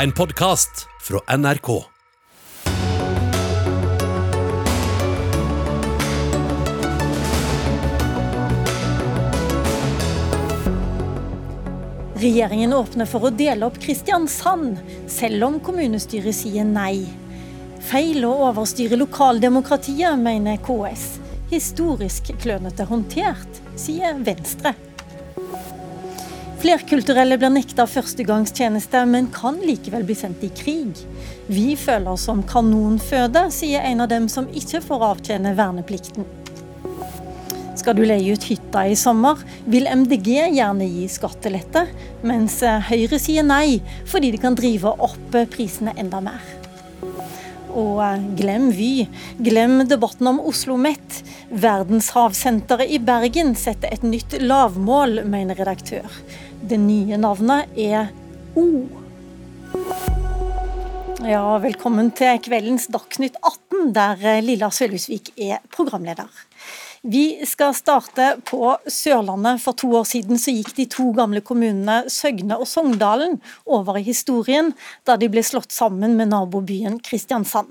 En podkast fra NRK. Regjeringen åpner for å dele opp Kristiansand, selv om kommunestyret sier nei. Feil å overstyre lokaldemokratiet, mener KS. Historisk klønete håndtert, sier Venstre. Flerkulturelle blir nekta førstegangstjeneste, men kan likevel bli sendt i krig. Vi føler oss som kanonføde, sier en av dem som ikke får avtjene verneplikten. Skal du leie ut hytta i sommer, vil MDG gjerne gi skattelette, mens Høyre sier nei, fordi de kan drive opp prisene enda mer. Og glem Vy, glem debatten om Oslo Met. Verdenshavsenteret i Bergen setter et nytt lavmål, mener redaktør. Det nye navnet er O. Ja, velkommen til kveldens Dagsnytt 18, der Lilla Sølhusvik er programleder. Vi skal starte på Sørlandet. For to år siden så gikk de to gamle kommunene Søgne og Sogndalen over i historien, da de ble slått sammen med nabobyen Kristiansand.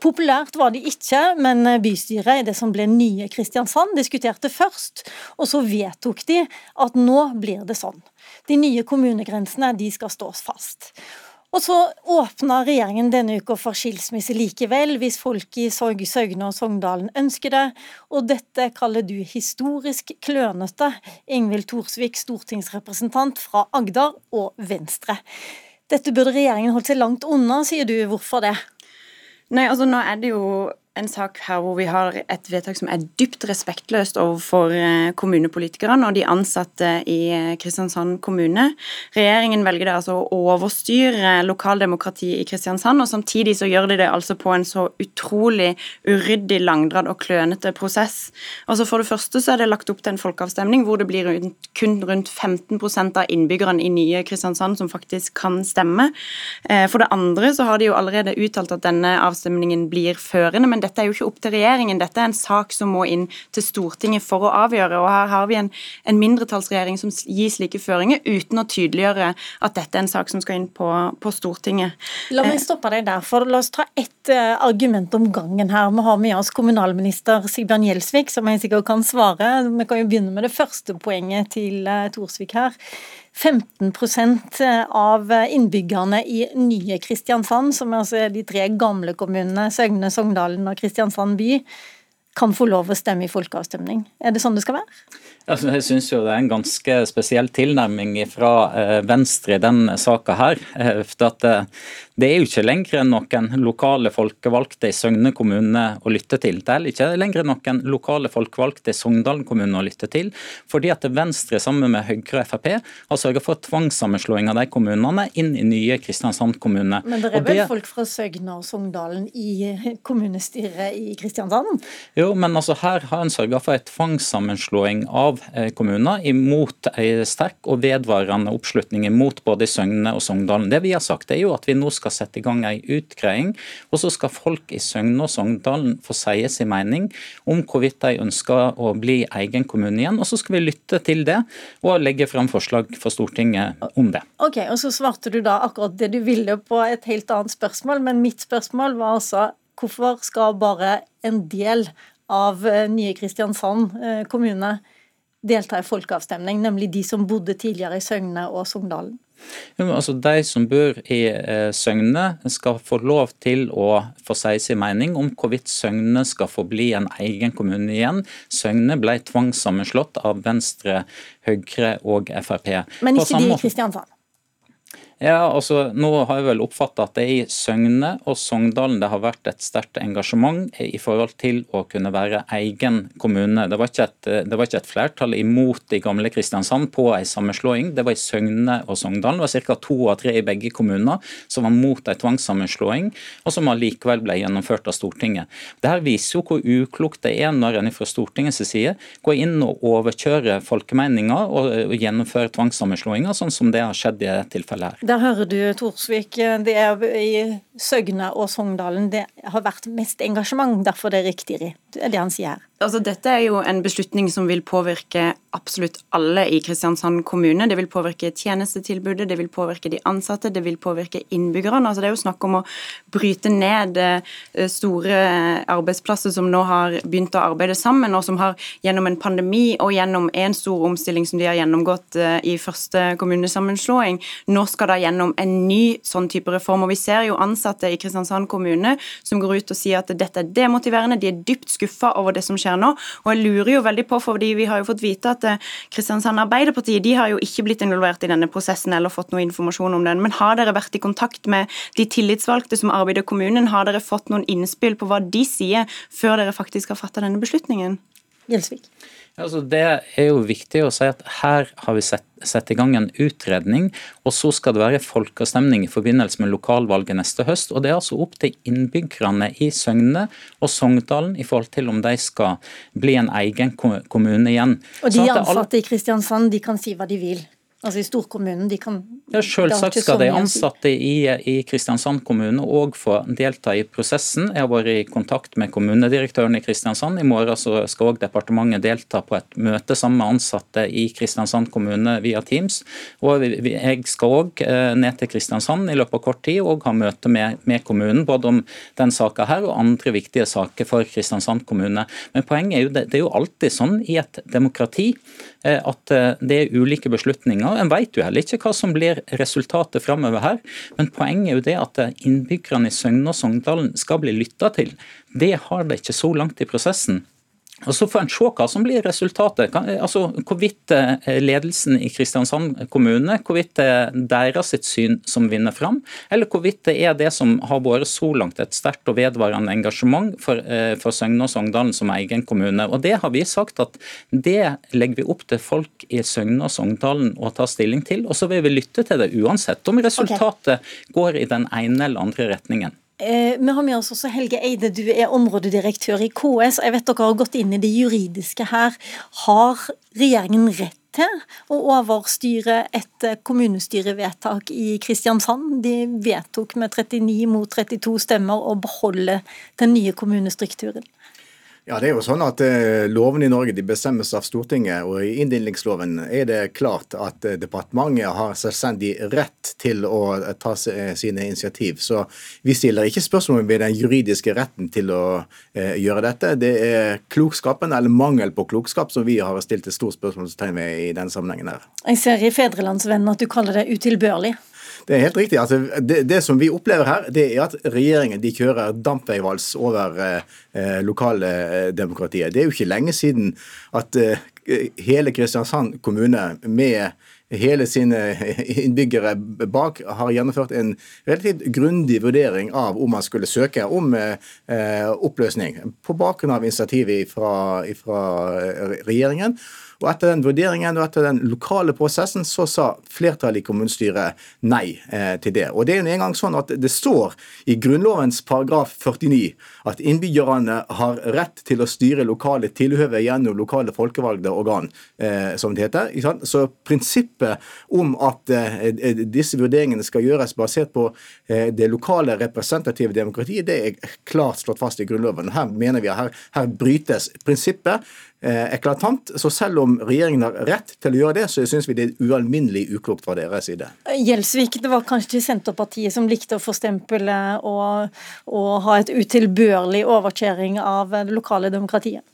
Populært var de ikke, men bystyret i det som ble nye Kristiansand, diskuterte først, og så vedtok de at nå blir det sånn. De nye kommunegrensene de skal stås fast. Og så åpna regjeringen denne uka for skilsmisse likevel, hvis folk i Søgne og Sogndalen ønsker det. Og dette kaller du historisk klønete. Ingvild Thorsvik, stortingsrepresentant fra Agder og Venstre. Dette burde regjeringen holdt seg langt unna, sier du. Hvorfor det? Nei, altså nå er det jo en sak her hvor vi har et vedtak som er dypt respektløst overfor eh, kommunepolitikerne og de ansatte i eh, Kristiansand kommune. Regjeringen velger det altså å overstyre lokaldemokratiet i Kristiansand, og samtidig så gjør de det altså på en så utrolig uryddig, langdradd og klønete prosess. Altså For det første så er det lagt opp til en folkeavstemning hvor det blir rundt, kun rundt 15% av innbyggerne i nye Kristiansand som faktisk kan stemme. Eh, for det andre så har de jo allerede uttalt at denne avstemningen blir førende. men dette er jo ikke opp til regjeringen, dette er en sak som må inn til Stortinget for å avgjøre. og Her har vi en, en mindretallsregjering som gir slike føringer uten å tydeliggjøre at dette er en sak som skal inn på, på Stortinget. La meg eh, stoppe deg der, for la oss ta ett uh, argument om gangen her. Vi har med oss kommunalminister Sigbjørn Gjelsvik, som jeg sikkert kan svare. Vi kan jo begynne med det første poenget til uh, Torsvik her. 15% av innbyggerne i nye Kristiansand, som altså er de tre gamle kommunene, Søgne, Sogndalen og Kristiansand by, kan få lov å stemme i folkeavstemning. Er det sånn det skal være? Altså, jeg synes jo det er en ganske spesiell tilnærming fra eh, Venstre i denne saka her. Eh, for at eh, det er jo ikke lenger noen lokale folkevalgte i Søgne kommune å lytte til. Det er ikke lenger noen lokale folkevalgte i Sogndalen kommune å lytte til. Fordi at Venstre sammen med Høyre og Frp har sørget for tvangssammenslåing av de kommunene inn i nye Kristiansand kommune. Men det er vel det... folk fra Søgne og Sogndalen i kommunestyret i Kristiansand? Jo, men altså her har en sørga for en tvangssammenslåing av av eh, kommuner imot en sterk og vedvarende oppslutning mot både Søgne og Sogndalen. Det vi har sagt er jo at vi nå skal sette i gang en utgreiing, og så skal folk i Søgne og Sogndalen få si sin mening om hvorvidt de ønsker å bli egen kommune igjen. og Så skal vi lytte til det og legge frem forslag for Stortinget om det. Ok, og Så svarte du da akkurat det du ville på et helt annet spørsmål, men mitt spørsmål var altså hvorfor skal bare en del av eh, nye Kristiansand eh, kommune delta i folkeavstemning, nemlig de som bodde tidligere i Søgne og Sogndalen? Ja, altså De som bor i eh, Søgne skal få lov til å få si sin mening om hvorvidt Søgne skal få bli en egen kommune igjen. Søgne ble tvangssammenslått av Venstre, Høyre og Frp. Men ikke de i Kristiansand? Ja, altså Nå har jeg vel oppfatta at det er i Søgne og Sogndalen det har vært et sterkt engasjement i forhold til å kunne være egen kommune. Det var ikke et, var ikke et flertall imot i gamle Kristiansand på en sammenslåing. Det var i Søgne og Sogndalen. Det var ca. to av tre i begge kommuner som var mot en tvangssammenslåing, og som allikevel ble gjennomført av Stortinget. Dette viser jo hvor uklokt det er når en fra Stortingets side går inn og overkjører folkemeninger og gjennomfører tvangssammenslåinger, sånn som det har skjedd i dette tilfellet her. Der hører du, Torsvik. Det er i Søgne og Sogndalen det har vært mest engasjement, derfor det er riktigere. Det er det han sier her. Altså, dette er jo en beslutning som vil påvirke absolutt alle i Kristiansand kommune. Det vil påvirke tjenestetilbudet, det vil påvirke de ansatte, det vil påvirke innbyggerne. Altså, det er jo snakk om å bryte ned eh, store arbeidsplasser som nå har begynt å arbeide sammen, og som har gjennom en pandemi og gjennom en stor omstilling som de har gjennomgått eh, i første kommunesammenslåing, nå skal da gjennom en ny sånn type reform. Og Vi ser jo ansatte i Kristiansand kommune som går ut og sier at dette er demotiverende, de er dypt skuffa over det som skjer nå. Og jeg lurer jo veldig på, fordi vi har jo fått vite at eh, Kristiansand Arbeiderparti de har jo ikke blitt involvert i denne prosessen eller fått noe informasjon om den. Men har dere vært i kontakt med de tillitsvalgte som arbeider i kommunen? Har dere fått noen innspill på hva de sier, før dere faktisk har fatta denne beslutningen? Gjelsvik. Altså, det er jo viktig å si at her har vi sett, sett, i gang en utredning, og så skal det være folkeavstemning i forbindelse med lokalvalget neste høst. og Det er altså opp til innbyggerne i Søgne og Sogndalen i forhold til om de skal bli en egen kommune igjen. Og de ansatte i Kristiansand de kan si hva de vil? Altså i storkommunen, de kan Ja, Selvsagt skal de ansatte i, i Kristiansand kommune òg få delta i prosessen. Jeg har vært i kontakt med kommunedirektøren i Kristiansand. I morgen skal òg departementet delta på et møte sammen med ansatte i Kristiansand kommune via Teams. Og Jeg skal òg eh, ned til Kristiansand i løpet av kort tid og ha møte med, med kommunen, både om den saka her og andre viktige saker for Kristiansand kommune. Men poenget er jo det, det er jo alltid sånn i et demokrati Eh, at eh, det er ulike beslutninger. En vet jo heller ikke hva som blir resultatet framover her. Men poenget er jo det at innbyggerne i Søgne og Sogndalen skal bli lytta til. Det har de ikke så langt i prosessen. Og Så får en se hva som blir resultatet. Altså, hvorvidt eh, ledelsen i Kristiansand kommune hvorvidt det er deres sitt syn som vinner fram, eller hvorvidt det er det som har vært så langt et sterkt og vedvarende engasjement for, eh, for Søgne og Sogndalen som egen kommune. Og Det har vi sagt at det legger vi opp til folk i Søgne og Sogndalen å ta stilling til. Og så vil vi lytte til det uansett om resultatet okay. går i den ene eller andre retningen. Eh, vi har med oss også Helge Eide, du er områdedirektør i KS. Jeg vet dere har gått inn i det juridiske her. Har regjeringen rett til å overstyre et kommunestyrevedtak i Kristiansand? De vedtok med 39 mot 32 stemmer å beholde den nye kommunestrukturen. Ja, det er jo sånn at eh, Lovene i Norge de bestemmes av Stortinget, og i inndelingsloven er det klart at eh, departementet har selvstendig rett til å eh, ta sine initiativ. Så vi stiller ikke spørsmål ved den juridiske retten til å eh, gjøre dette. Det er klokskapen, eller mangel på klokskap, som vi har stilt et stort spørsmålstegn ved i denne sammenhengen her. Jeg ser i Fedrelandsvennen at du kaller det utilbørlig. Det er helt riktig. Altså, det, det, som vi opplever her, det er at regjeringen de kjører dampveivals over eh, lokaldemokratiet. Det er jo ikke lenge siden at eh, hele Kristiansand kommune med hele sine innbyggere bak har gjennomført en relativt grundig vurdering av om man skulle søke om eh, oppløsning, på bakgrunn av initiativet fra, fra regjeringen. Og Etter den vurderingen og etter den lokale prosessen så sa flertallet i kommunestyret nei eh, til det. Og Det er jo en gang sånn at det står i Grunnlovens paragraf 49 at innbyggerne har rett til å styre lokale tilhøve gjennom lokale folkevalgte organ, eh, som det heter. Så prinsippet om at eh, disse vurderingene skal gjøres basert på eh, det lokale representative demokratiet, det er klart slått fast i Grunnloven. Her mener vi at her, her brytes prinsippet Eh, eklatant. Så selv om regjeringen har rett til å gjøre det, så syns vi det er ualminnelig uklokt fra deres side. Gjelsvik, det var kanskje Senterpartiet som likte å få stempelet og, og ha et utilbørlig overkjøring av det lokale demokratiet?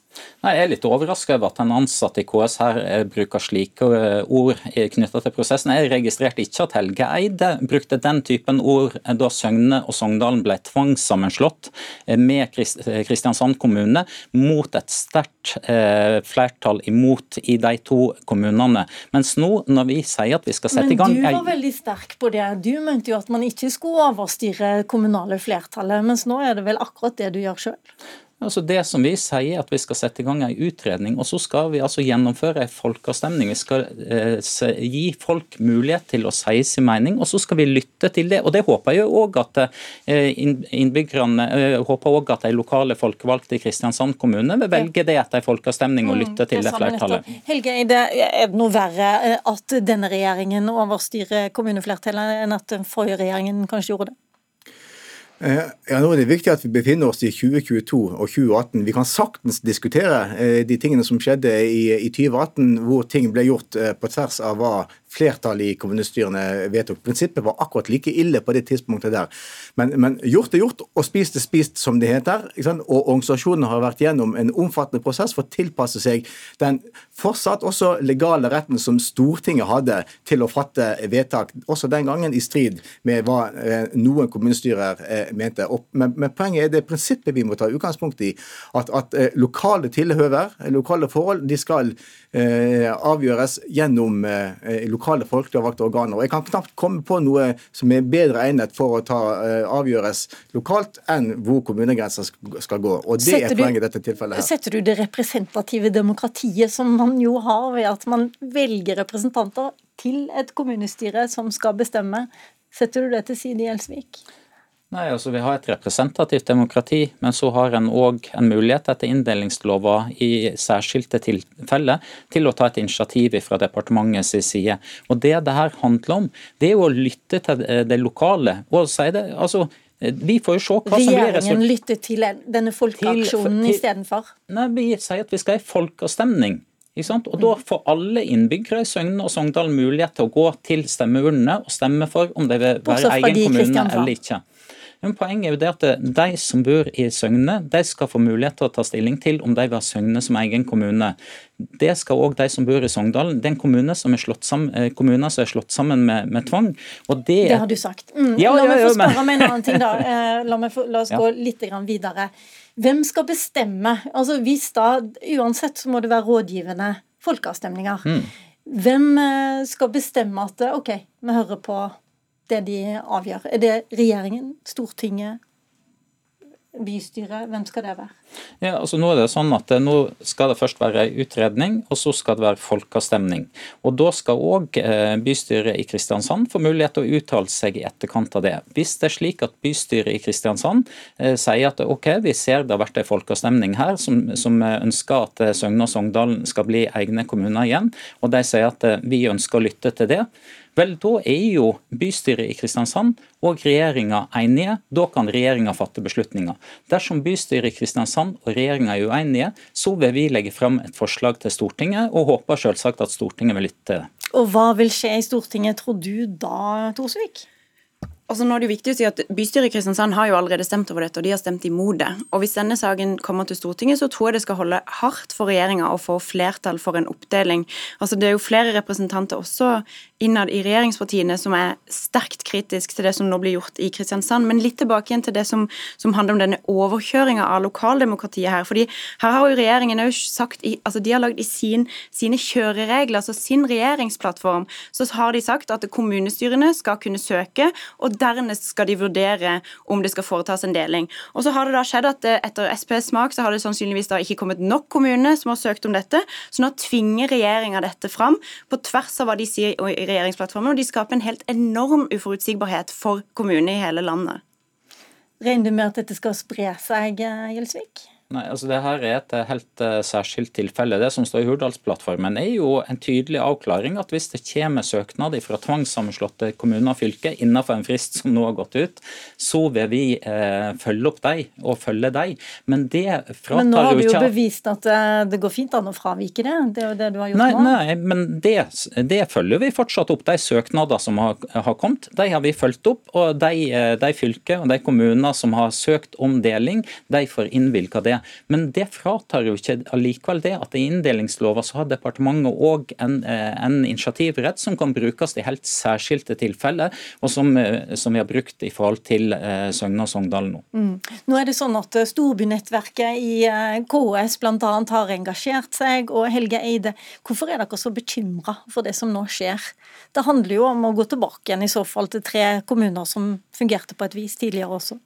Nei, Jeg er litt overraska over at en ansatt i KS her eh, bruker slike eh, ord knytta til prosessen. Jeg registrerte ikke at Helge Eide brukte den typen ord eh, da Søgne og Sogndalen ble tvangssammenslått med Kristiansand kommune mot et sterkt flertall imot i de to kommunene. Mens nå, når vi sier at vi skal sette i gang Men du var veldig sterk på det. Du mente jo at man ikke skulle overstyre kommunale flertallet, mens nå er det vel akkurat det du gjør sjøl? Altså Det som vi sier, at vi skal sette i gang en utredning, og så skal vi altså gjennomføre en folkeavstemning. Vi skal eh, gi folk mulighet til å si sin mening, og så skal vi lytte til det. Og Det håper jeg òg at eh, innbyggerne eh, håper også at de lokale folkevalgte i Kristiansand kommune vil velge det etter en folkeavstemning og mm, lytte til det, det flertallet. Helge, det, er det noe verre eh, at denne regjeringen overstyrer kommuneflertallet enn at den forrige regjeringen kanskje gjorde det? Eh, ja, nå er det viktig at vi befinner oss i 2022 og 2018. Vi kan saktens diskutere eh, de tingene som skjedde i, i 2018, hvor ting ble gjort eh, på tvers av hva flertallet i kommunestyrene vedtok. Prinsippet var akkurat like ille på det tidspunktet der. Men, men gjort er gjort, og spist er spist, som det heter. Og organisasjonene har vært gjennom en omfattende prosess for å tilpasse seg den fortsatt også legale retten som Stortinget hadde til å fatte vedtak, også den gangen i strid med hva noen kommunestyrer mente. Men, men, poenget er det prinsippet vi må ta utgangspunkt i. At, at eh, lokale tilhøver, lokale forhold, de skal eh, avgjøres gjennom eh, folkevalgte organer. Og Jeg kan knapt komme på noe som er bedre egnet for å ta eh, avgjøres lokalt enn hvor kommunegrenser skal gå. Og Det setter er poenget i dette tilfellet. her. Setter du det representative demokratiet som man jo har ved at man velger representanter til et kommunestyre som skal bestemme, setter du det til side i Gjelsvik? Nei, altså Vi har et representativt demokrati, men så har en òg en mulighet etter inndelingslova i særskilte tilfeller til å ta et initiativ fra departementets side. Og Det det her handler om, det er jo å lytte til det lokale. og si det, altså vi får jo se hva som blir Regjeringen lytter til denne folkeaksjonen istedenfor? Nei, vi sier at vi skal ha en folkeavstemning. Og Da får alle innbyggere i Søgne og Sogndal mulighet til å gå til stemmeurnene og stemme for om det vil være egen kommune eller ikke. Men poenget er jo det at de som bor i Søgne, de skal få mulighet til å ta stilling til om de vil ha Søgne som egen kommune. Det skal òg de som bor i Sogndalen. Det er en kommune som er slått sammen, eh, kommuner som er slått sammen med, med tvang. Det, det, har du sagt. Mm. Ja, la meg få spørre om en annen ting, da. Eh, la, få, la oss gå litt videre. Hvem skal bestemme? Altså hvis da, Uansett så må det være rådgivende folkeavstemninger. Mm. Hvem eh, skal bestemme at OK, vi hører på det de avgjør? Er det regjeringen, Stortinget, bystyret? Hvem skal det være? Ja, altså Nå er det sånn at nå skal det først være utredning, og så skal det være folkeavstemning. Og Da skal òg eh, bystyret i Kristiansand få mulighet til å uttale seg i etterkant av det. Hvis det er slik at bystyret i Kristiansand eh, sier at ok, vi ser det har vært en folkeavstemning her som, som ønsker at eh, Søgne og Sogndalen skal bli egne kommuner igjen, og de sier at vi ønsker å lytte til det, Vel, da er jo bystyret i Kristiansand og regjeringa enige. Da kan regjeringa fatte beslutninger. Dersom bystyret i Kristiansand og regjeringa er uenige, så vil vi legge fram et forslag til Stortinget, og håper selvsagt at Stortinget vil lytte til det. Og hva vil skje i Stortinget, tror du da, Torsvik? Altså nå er det jo viktig å si at Bystyret i Kristiansand har jo allerede stemt over dette, og de har stemt imot det. Og Hvis denne saken kommer til Stortinget, så tror jeg det skal holde hardt for regjeringa å få flertall for en oppdeling. Altså Det er jo flere representanter også innad i regjeringspartiene som er sterkt kritisk til det som nå blir gjort i Kristiansand. Men litt tilbake igjen til det som, som handler om denne overkjøringa av lokaldemokratiet her. fordi her har jo regjeringen òg sagt i, altså De har lagd i sin, sine kjøreregler, altså sin regjeringsplattform, så har de sagt at kommunestyrene skal kunne søke. og dernest skal de vurdere om det skal foretas en deling. Og så har det da skjedd at eh, Etter SPs smak så har det sannsynligvis da ikke kommet nok kommuner som har søkt om dette, så nå tvinger regjeringa dette fram på tvers av hva de sier i regjeringsplattformen, og de skaper en helt enorm uforutsigbarhet for kommunene i hele landet. Regner du med at dette skal spre seg, eh, Gjelsvik? Nei, altså det her er et helt uh, særskilt tilfelle. Det som står i Hurdalsplattformen er jo en tydelig avklaring at hvis det kommer søknad fra tvangssammenslåtte kommuner og fylker innenfor en frist som nå har gått ut, så vil vi uh, følge opp dem og følge dem. Men det fratar Men nå har du jo bevist at uh, det går fint an å fravike det. Det er jo det du har gjort nei, nå. Nei, men det, det, følger vi fortsatt opp. De søknader som har, har kommet, de har vi fulgt opp. Og de, de fylker og de kommuner som har søkt om deling, de får innvilga det. Men det fratar jo ikke allikevel det at i inndelingslova så har departementet òg en, eh, en, initiativrett som kan brukes i helt særskilte tilfeller, og som, eh, som vi har brukt i forhold til eh, Søgne og Sogndal nå. Mm. Nå er det sånn at Storbynettverket i KS bl.a. har engasjert seg, og Helge Eide, hvorfor er dere så bekymra for det som nå skjer? Det handler jo om å gå tilbake igjen i så fall til tre kommuner som fungerte på et vis tidligere også.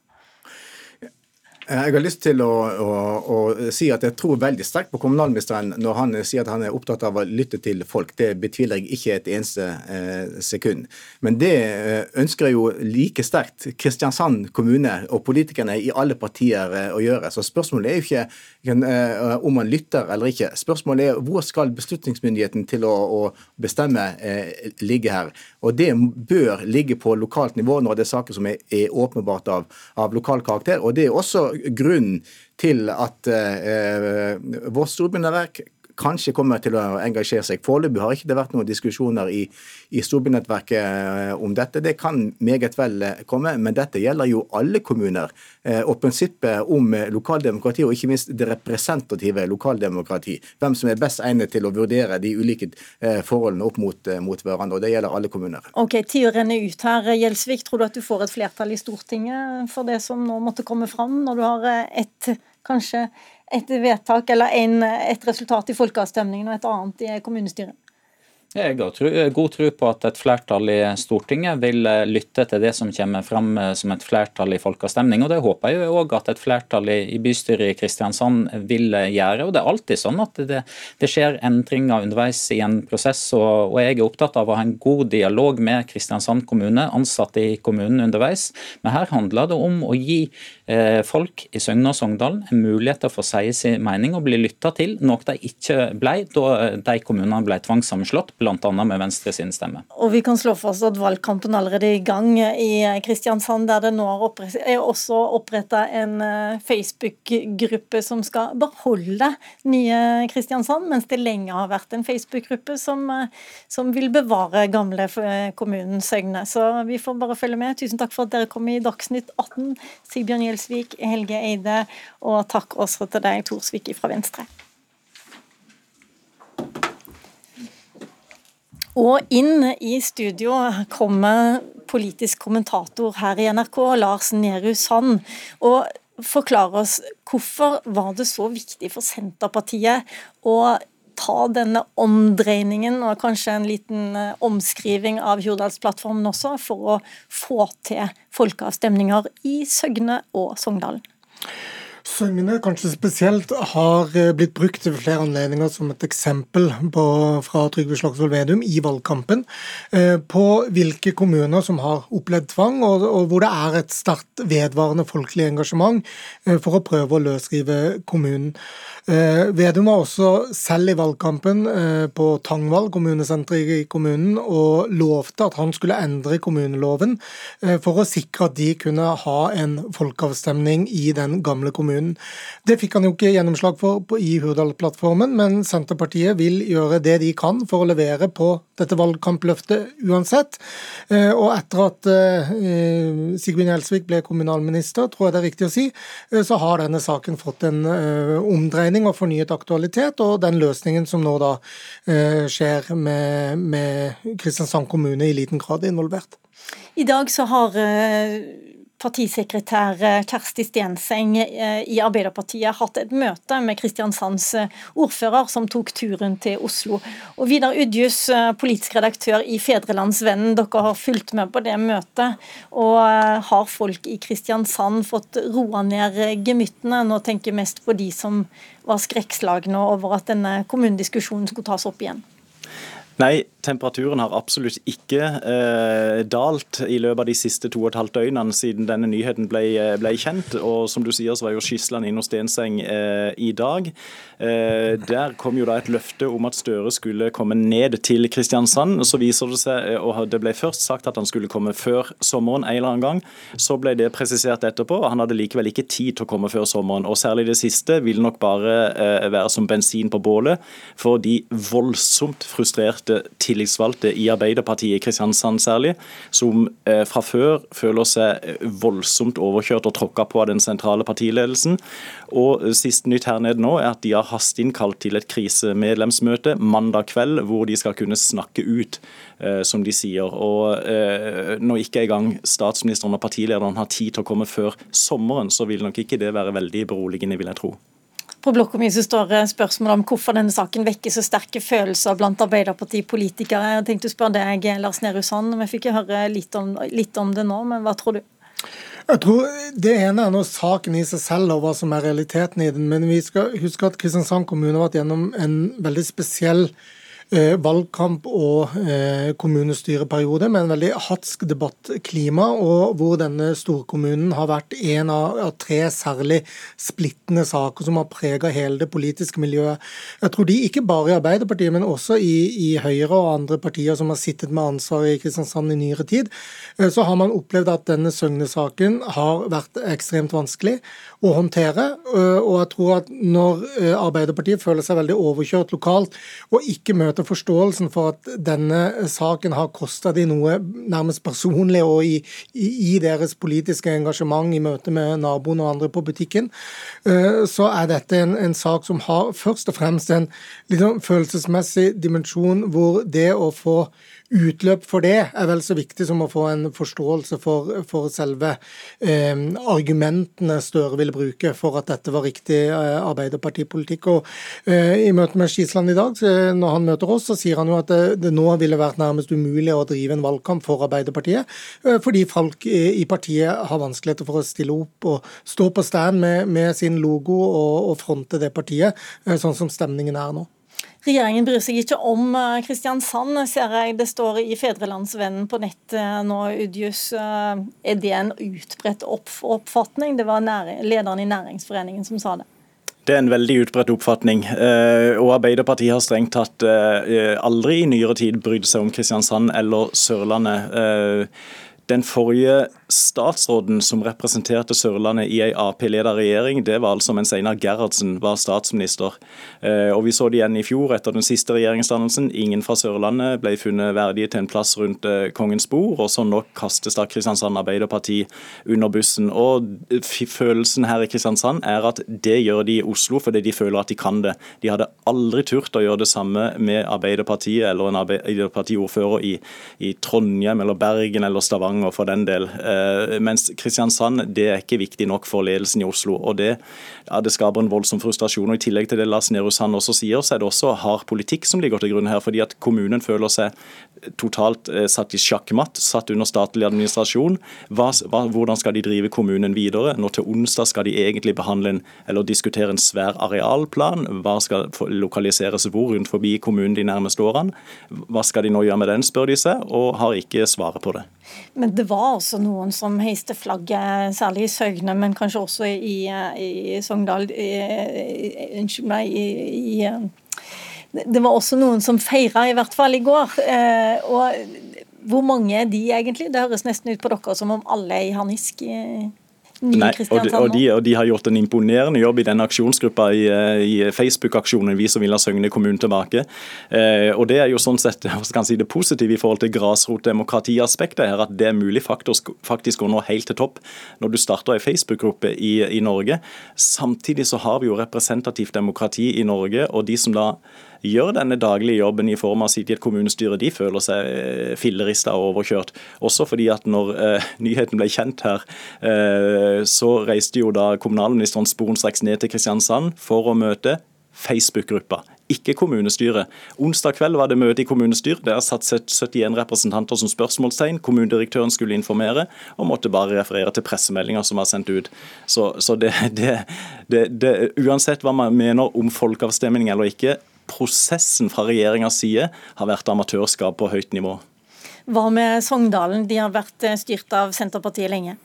Eh, jeg har lyst til å, å, å, si at jeg tror veldig sterkt på kommunalministeren når han sier at han er opptatt av å lytte til folk. Det betviler jeg ikke et eneste eh, sekund. Men det eh, ønsker jeg jo like sterkt Kristiansand kommune og politikerne i alle partier eh, å gjøre. Så spørsmålet er jo ikke eh, om man lytter eller ikke. Spørsmålet er hvor skal beslutningsmyndigheten til å, å bestemme eh, ligge her. Og det bør ligge på lokalt nivå når det er saker som er, er åpenbart av, av lokal karakter. og det er også grunnen til at eh, vårt storbynettverk kanskje kommer til å engasjere seg. Foreløpig har ikke det vært noen diskusjoner i, i storbynettverket eh, om dette. Det kan meget vel eh, komme, men dette gjelder jo alle kommuner. Eh, og prinsippet om lokaldemokrati, og ikke minst det representative lokaldemokrati. Hvem som er best egnet til å vurdere de ulike forholdene opp mot, mot hverandre. og Det gjelder alle kommuner. Ok, Tida renner ut her. Gjelsvik, tror du at du får et flertall i Stortinget for det som nå måtte komme fram, når du har ett kanskje et vedtak eller en, et resultat i folkeavstemningen og et annet i kommunestyret? Jeg har god tro på at et flertall i Stortinget vil eh, lytte til det som kommer fram eh, som et flertall i folkeavstemning. og Det håper jeg òg at et flertall i bystyret i Kristiansand vil eh, gjøre. og Det er alltid sånn at det, det skjer endringer underveis i en prosess. Og, og, Jeg er opptatt av å ha en god dialog med Kristiansand kommune, ansatte i kommunen underveis. Men her handler det om å gi folk i Søgne og Sogndal en mulighet til å få si sin mening og bli lytta til, noe de ikke ble da de kommunene ble tvangssammenslått bl.a. med Venstre sin stemme. Og Vi kan slå fast at valgkampen allerede er i gang i Kristiansand, der det nå er også oppretta en eh, Facebook-gruppe som skal beholde nye Kristiansand, mens det lenge har vært en Facebook-gruppe som, eh, som, vil bevare gamle eh, kommunen Søgne. Så vi får bare følge med. Tusen takk for at dere kom i Dagsnytt 18, Sigbjørn Gjelsvik, Helge Eide, og takk også til deg, Torsvik fra Venstre. Og inn i studio kommer politisk kommentator her i NRK, Lars Nehru Sand. Og forklare oss hvorfor var det så viktig for Senterpartiet å ta denne omdreiningen og kanskje en liten eh, omskriving av Hurdalsplattformen også, for å få til folkeavstemninger i Søgne og Sogndalen? Søgne kanskje spesielt har eh, blitt brukt ved flere anledninger som et eksempel på, fra Trygve Slagsvold Vedum i valgkampen eh, på hvilke kommuner som har opplevd tvang, og, og hvor det er et sterkt vedvarende folkelig engasjement for å prøve å løsrive kommunen. Eh, Vedum var også selv i valgkampen eh, på Tangvall, kommunesenteret i kommunen, og lovte at han skulle endre kommuneloven eh, for å sikre at de kunne ha en folkeavstemning i den gamle kommunen. Det fikk han jo ikke gjennomslag for i Hurdal-plattformen, men Senterpartiet vil gjøre det de kan for å levere på dette valgkampløftet uansett. Og etter at Sigbjørn Gjelsvik ble kommunalminister, tror jeg det er riktig å si, så har denne saken fått en omdreining mening og fornyet aktualitet, og den løsningen som nå da eh, skjer med, med Kristiansand kommune i liten grad involvert. I dag så har eh, partisekretær eh, Kjersti Stenseng eh, i Arbeiderpartiet hatt et møte med Kristiansands eh, ordfører, som tok turen til Oslo. Og Vidar Udjus, politisk redaktør i Fedrelandsvennen, dere har fulgt med på det møtet. Og har folk i Kristiansand fått roa ned gemyttene? Nå tenker jeg mest på de som var skrekkslagne over at denne kommunediskusjonen skulle tas opp igjen. Nei, temperaturen har absolutt ikke eh, dalt i løpet av de siste to og et halvt døgnene siden denne nyheten ble, eh, ble, kjent. Og som du sier, så var jo Skisland inne hos Stenseng eh, i dag. Eh, der kom jo da et løfte om at Støre skulle komme ned til Kristiansand. Så viser det seg, eh, og det ble først sagt at han skulle komme før sommeren en eller annen gang. Så ble det presisert etterpå, og han hadde likevel ikke tid til å komme før sommeren. Og særlig det siste vil nok bare eh, være som bensin på bålet for de voldsomt frustrerte enkelte tillitsvalgte i Arbeiderpartiet i Kristiansand særlig, som eh, fra før føler seg eh, voldsomt overkjørt og tråkka på av den sentrale partiledelsen. Og Sist Siste nytt her nede nå er at de har hastinnkalt til et krisemedlemsmøte mandag kveld, hvor de skal kunne snakke ut, som de sier. Og Når ikke engang statsministeren og partilederen har tid til å komme før sommeren, så vil nok ikke det være veldig beroligende, vil jeg tro. På blokka mi står spørsmål om hvorfor denne saken vekker så sterke følelser blant Arbeiderpartipolitikere. Jeg tenkte å spørre deg, Lars Nehru Sand. Vi fikk høre litt om, litt om det nå, men hva tror du? Jeg tror Det ene er nå saken i seg selv og hva som er realiteten i den. Men vi skal huske at Kristiansand kommune har vært gjennom en veldig spesiell valgkamp og eh, kommunestyreperiode med en veldig hatsk debattklima, og hvor denne storkommunen har vært en av tre særlig splittende saker som har preget hele det politiske miljøet. Jeg tror de, ikke bare i Arbeiderpartiet, men også i, i Høyre og andre partier som har sittet med ansvaret i Kristiansand i nyere tid, eh, så har man opplevd at denne Søgne-saken har vært ekstremt vanskelig å håndtere. Og jeg tror at når Arbeiderpartiet føler seg veldig overkjørt lokalt og ikke møter forståelsen for at denne saken har kosta de noe nærmest personlig og i, i, i, deres politiske engasjement i møte med naboen og andre på butikken, så er dette en, en sak som har først og fremst en liksom, følelsesmessig dimensjon hvor det å få utløp for det er vel så viktig som å få en forståelse for, for selve eh, argumentene Støre ville bruke for at dette var riktig eh, Arbeiderpartipolitikk. Og eh, I møte med Skisland i dag, når han møter oss, så sier han jo at det, det nå ville vært nærmest umulig å drive en valgkamp for Arbeiderpartiet, eh, fordi folk i, i, partiet har vanskeligheter for å stille opp og stå på stand med, med sin logo og, og fronte det partiet, eh, sånn som stemningen er nå. Regjeringen bryr seg ikke om eh, Kristiansand, ser jeg det står i Fedrelandsvennen på nett eh, nå, Udjus. Eh, er det en utbredt oppfatning? Det var lederen i Næringsforeningen som sa det. Det er en veldig utbredt oppfatning. og Arbeiderpartiet har strengt tatt aldri i nyere tid brydd seg om Kristiansand eller Sørlandet. Den forrige statsråden som representerte Sørlandet i en Ap-ledet regjering, det var altså mens Einar Gerhardsen var statsminister. Eh, og Vi så det igjen i fjor etter den siste regjeringsdannelsen. Ingen fra Sørlandet ble funnet verdige til en plass rundt eh, kongens bord. Og så nå kastes da Kristiansand Arbeiderparti under bussen. Og Følelsen her i Kristiansand er at det gjør de i Oslo fordi de føler at de kan det. De hadde aldri turt å gjøre det samme med Arbeiderpartiet eller en Arbeiderpartiordfører i, i Trondheim eller Bergen eller Stavanger for den del. Eh, mens Kristiansand det er ikke viktig nok for ledelsen i Oslo. og Det, ja, det skaper en voldsom frustrasjon. og I tillegg til det Lars Nehru Sand også sier, så er det også hard politikk som ligger til grunn her. fordi at Kommunen føler seg totalt eh, satt i sjakkmatt, satt under statlig administrasjon. Hva, hvordan skal de drive kommunen videre? Nå til onsdag skal de egentlig behandle en, eller diskutere en svær arealplan. Hva skal lokaliseres hvor rundt forbi kommunen de nærmeste årene? Hva skal de nå gjøre med den, spør de seg, og har ikke svaret på det. Men det var også noen som heiste flagget, særlig i Søgne, men kanskje også i, i Sogndal Unnskyld meg, i, i, Det var også noen som feira, i hvert fall i går. Eh, og hvor mange er de egentlig? Det høres nesten ut på dere som om alle er i harnisk. Nei, og de, og, de, og de, har gjort en imponerende jobb i den aksjonsgruppa i, eh, i Facebook-aksjonen Vi som vil ha Søgne kommune tilbake. Eh, og Det er jo sånn sett si, det positive i forhold til grasrotdemokratiaspektet her, at det er mulig faktisk, faktisk å nå helt til topp når du starter ei Facebook-gruppe i, i Norge. Samtidig så har vi jo representativt demokrati i Norge, og de som da gjør denne daglige jobben i form av å sitte i et kommunestyre, de føler seg eh, fillerista og overkjørt. Også fordi at når eh, nyheten ble kjent her, eh, så reiste jo da kommunalministeren sporenstreks ned til Kristiansand for å møte Facebook-gruppa, ikke kommunestyret. Onsdag kveld var det møte i kommunestyret. Der satt 71 representanter som spørsmålstegn. Kommunedirektøren skulle informere, og måtte bare referere til pressemeldinger som var sendt ut. Så, så det, det, det, Uansett hva man mener om folkeavstemning eller ikke, prosessen fra regjeringas side har vært amatørskap på høyt nivå. Hva med Sogndalen? De har vært eh, styrt av Senterpartiet lenge.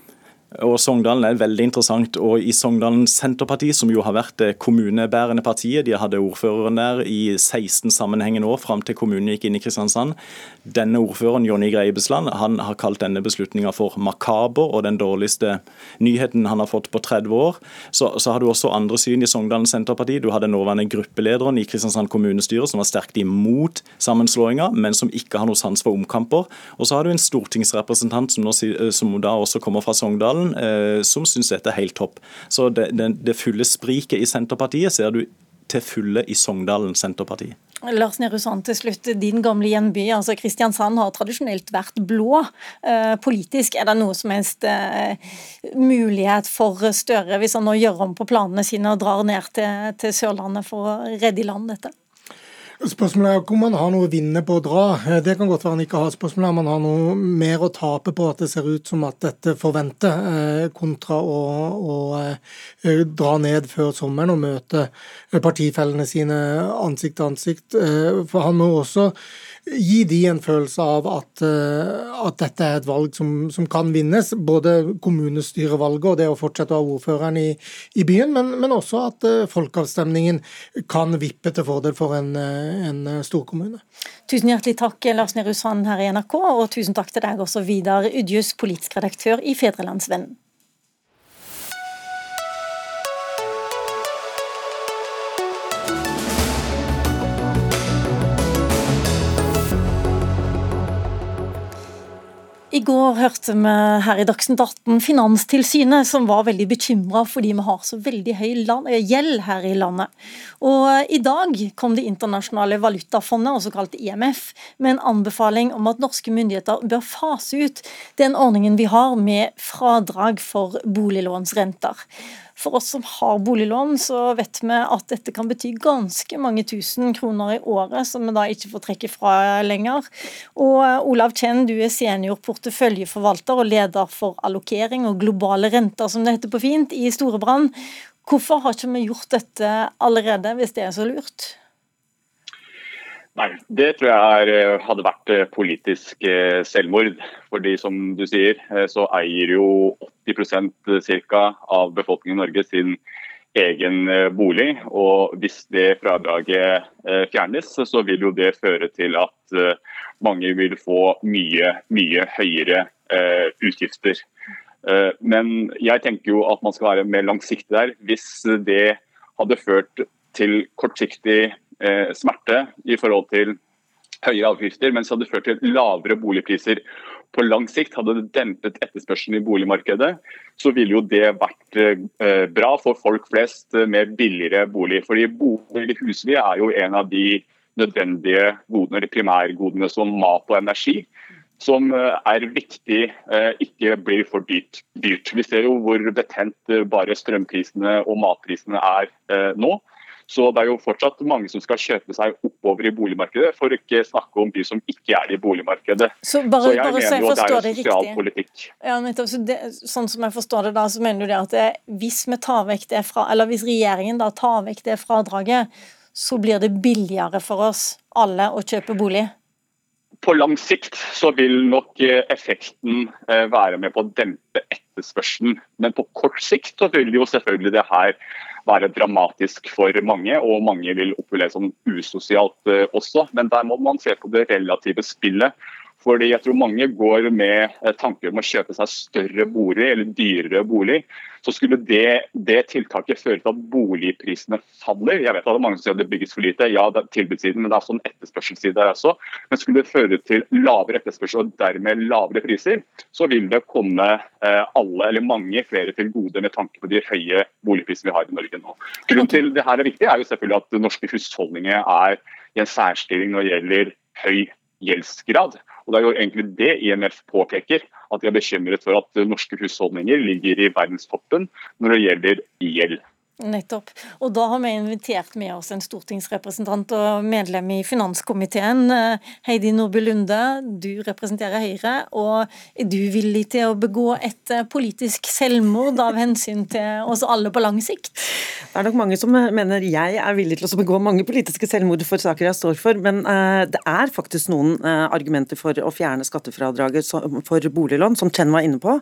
Og Sogndalen er veldig interessant. og I Sogndalen Senterparti, som jo har vært det kommunebærende partiet, de hadde ordføreren der i 16 sammenhengende år fram til kommunen gikk inn i Kristiansand. Denne ordføreren, Jonny Greibesland, han har kalt denne beslutninga for makaber og den dårligste nyheten han har fått på 30 år. Så, så har du også andre syn i Sogndalen Senterparti. Du hadde nåværende gruppelederen i Kristiansand kommunestyre som var sterkt imot sammenslåinga, men som ikke har noe sans for omkamper. Og så har du en stortingsrepresentant som, nå, som da også kommer fra Sogndal Salen, eh, som syns dette er helt topp. Så det, det, det fulle spriket i Senterpartiet ser du til fulle i Sogndalen Senterparti. Lars Nehru Sand, til slutt. Din gamle hjemby, altså Kristiansand, har tradisjonelt vært blå. Eh, politisk, er det noe som helst eh, mulighet for Støre, hvis han nå gjør om på planene sine og drar ned til, til Sørlandet for å redde i land dette? Spørsmålet er om man har noe å vinne på å dra. Det kan godt være han ikke har. Spørsmålet er om man har noe mer å tape på at det ser ut som at dette forventer, eh, kontra å, å eh, dra ned før sommeren og møte partifellene sine ansikt til ansikt. For han må også gi de en følelse av at, eh, at dette er et valg som, som, kan vinnes. Både kommunestyrevalget og det å fortsette å ha ordføreren i, i byen, men, men, også at uh, folkeavstemningen kan vippe til fordel for en, eh, en storkommune. Tusen hjertelig takk, Lars Nehru Sand her i NRK, og tusen takk til deg også, Vidar Udjus, politisk redaktør i Fedrelandsvennen. I går hørte vi her i Dagsnytt 18 Finanstilsynet som var veldig bekymra fordi vi har så veldig høy eh, gjeld her i landet. Og eh, I dag kom Det internasjonale valutafondet, også kalt IMF, med en anbefaling om at norske myndigheter bør fase ut den ordningen vi har med fradrag for boliglånsrenter. For oss som har boliglån, så vet vi at dette kan bety ganske mange tusen kroner i året, som vi da ikke får trekke fra lenger. Og eh, Olav Chen, du er senior porteføljeforvalter og leder for allokering og globale renter, som det heter på fint, i Storebrand. Hvorfor har ikke vi gjort dette allerede, hvis det er så lurt? Nei, Det tror jeg er, hadde vært eh, politisk eh, selvmord. Fordi som du sier, eh, så eier jo 80% ca. av befolkningen i Norge sin egen bolig. Og hvis det fradraget fjernes, så vil jo det føre til at mange vil få mye, mye høyere utgifter. Men jeg tenker jo at man skal være mer langsiktig der. Hvis det hadde ført til kortsiktig eh, smerte i forhold til høyere avgifter, mens det hadde ført til lavere boligpriser på lang sikt. Hadde det dempet etterspørselen i boligmarkedet, så ville jo det vært eh, bra for folk flest med billigere bolig. Fordi bolig husly er jo en av de nødvendige godene, eller primærgodene som mat og energi som eh, er viktig eh, ikke blir for dyrt. Vi ser jo hvor betent eh, bare strømprisene og matprisene er nå. Så det er jo fortsatt mange som skal kjøpe seg oppover i boligmarkedet, for å ikke snakke om de som ikke er i boligmarkedet. Så, bare, så jeg bare mener så jeg jo det er en sosial politikk. Ja, nettopp, så det, sånn som jeg forstår det da, så mener du det at det, hvis vi tar vekk det fra, eller hvis regjeringen da tar vekk det fradraget, så blir det billigere for oss alle å kjøpe bolig? På lang sikt så vil nok eh, effekten eh, være med på å dempe etterspørselen. Men på kort sikt så vil jo selvfølgelig det her være dramatisk for mange, og mange vil oppleve som usosialt eh, også. Men der må man se på det relative spillet. Fordi jeg tror mange går med eh, tanker om å kjøpe seg større bolig eller dyrere bolig. Så skulle det, det tiltaket føre til at boligprisene faller. Jeg vet at det er mange som sier at det bygges for lite, ja det er tilbudssiden, men det er også en etterspørselsside der også. Men skulle det føre til lavere etterspørsel og dermed lavere priser, så vil det komme eh, alle eller mange flere til gode med tanke på de høye boligprisene vi har i Norge nå. Grunnen til det her er viktig er jo selvfølgelig at norske husholdninger er i en særstilling når det gjelder høy gjeldsgrad. Og Det er jo egentlig det IMF påpeker, at de er bekymret for at norske husholdninger ligger i verdenstoppen når det gjelder gjeld. Nettopp. Og da har vi invitert med oss en stortingsrepresentant og medlem i finanskomiteen. Eh, Heidi Nordby Lunde, du representerer Høyre. Og er du villig til å begå et eh, politisk selvmord av hensyn til oss alle på lang sikt? Det er nok mange som mener jeg er villig til å begå mange politiske selvmord for saker jeg står for, men det er faktisk noen argumenter for å fjerne skattefradraget for boliglån, som Chen var inne på.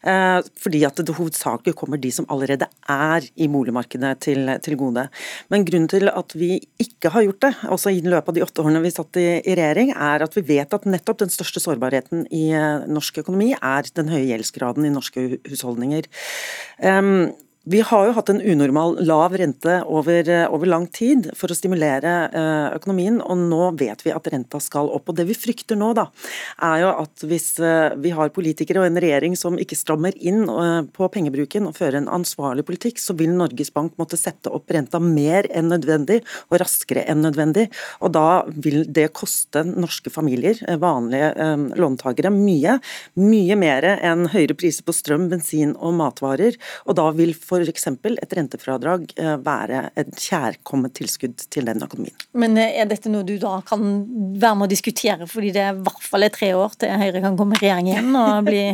Fordi at det hovedsakelig kommer de som allerede er i boligmarkedet boligmarkedet til, til, gode. Men grunnen til at vi ikke har gjort det, også i løpet av de åtte årene vi satt i, i regjering, er at vi vet at nettopp den største sårbarheten i eh, norsk økonomi er den høye gjeldsgraden i norske husholdninger. Um, vi har jo hatt en unormal lav rente over, eh, over, lang tid for å stimulere eh, økonomien, og nå vet vi at renta skal opp. Og Det vi frykter nå, da, er jo at hvis eh, vi har politikere og en regjering som ikke strammer inn på pengebruken og fører en ansvarlig politikk, så vil Norges Bank måtte sette opp renta mer enn nødvendig og raskere enn nødvendig. Og da vil det koste norske familier, vanlige låntakere, mye. Mye mer enn høyere priser på strøm, bensin og matvarer. Og da vil f.eks. et rentefradrag eh, være et kjærkomment tilskudd til den økonomien. Men eh, er dette noe du da kan være med å diskutere, fordi det er i hvert fall tre år til Høyre kan komme i regjering igjen og bli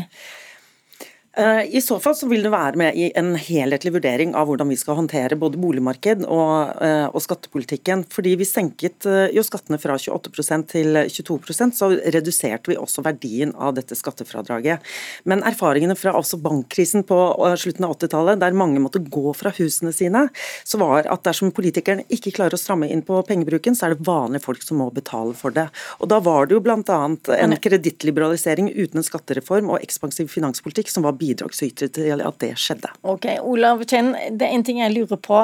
I så fall så vil det være med i en helhetlig vurdering av hvordan vi skal håndtere både boligmarked og, eh, og skattepolitikken. Fordi vi senket eh, jo skattene fra 28% til 22% så reduserte vi også verdien av dette skattefradraget. Men erfaringene fra også bankkrisen på slutten av 80-tallet, der mange måtte gå fra husene sine, så var at dersom politikerne ikke klarer å stramme inn på pengebruken, så er det vanlige folk som må betale for det. Og Da var det jo bl.a. en kredittliberalisering uten en skattereform og ekspansiv finanspolitikk som var bidragsytere til at det skjedde. Ok, Olav Kjenn, det er en ting jeg lurer på.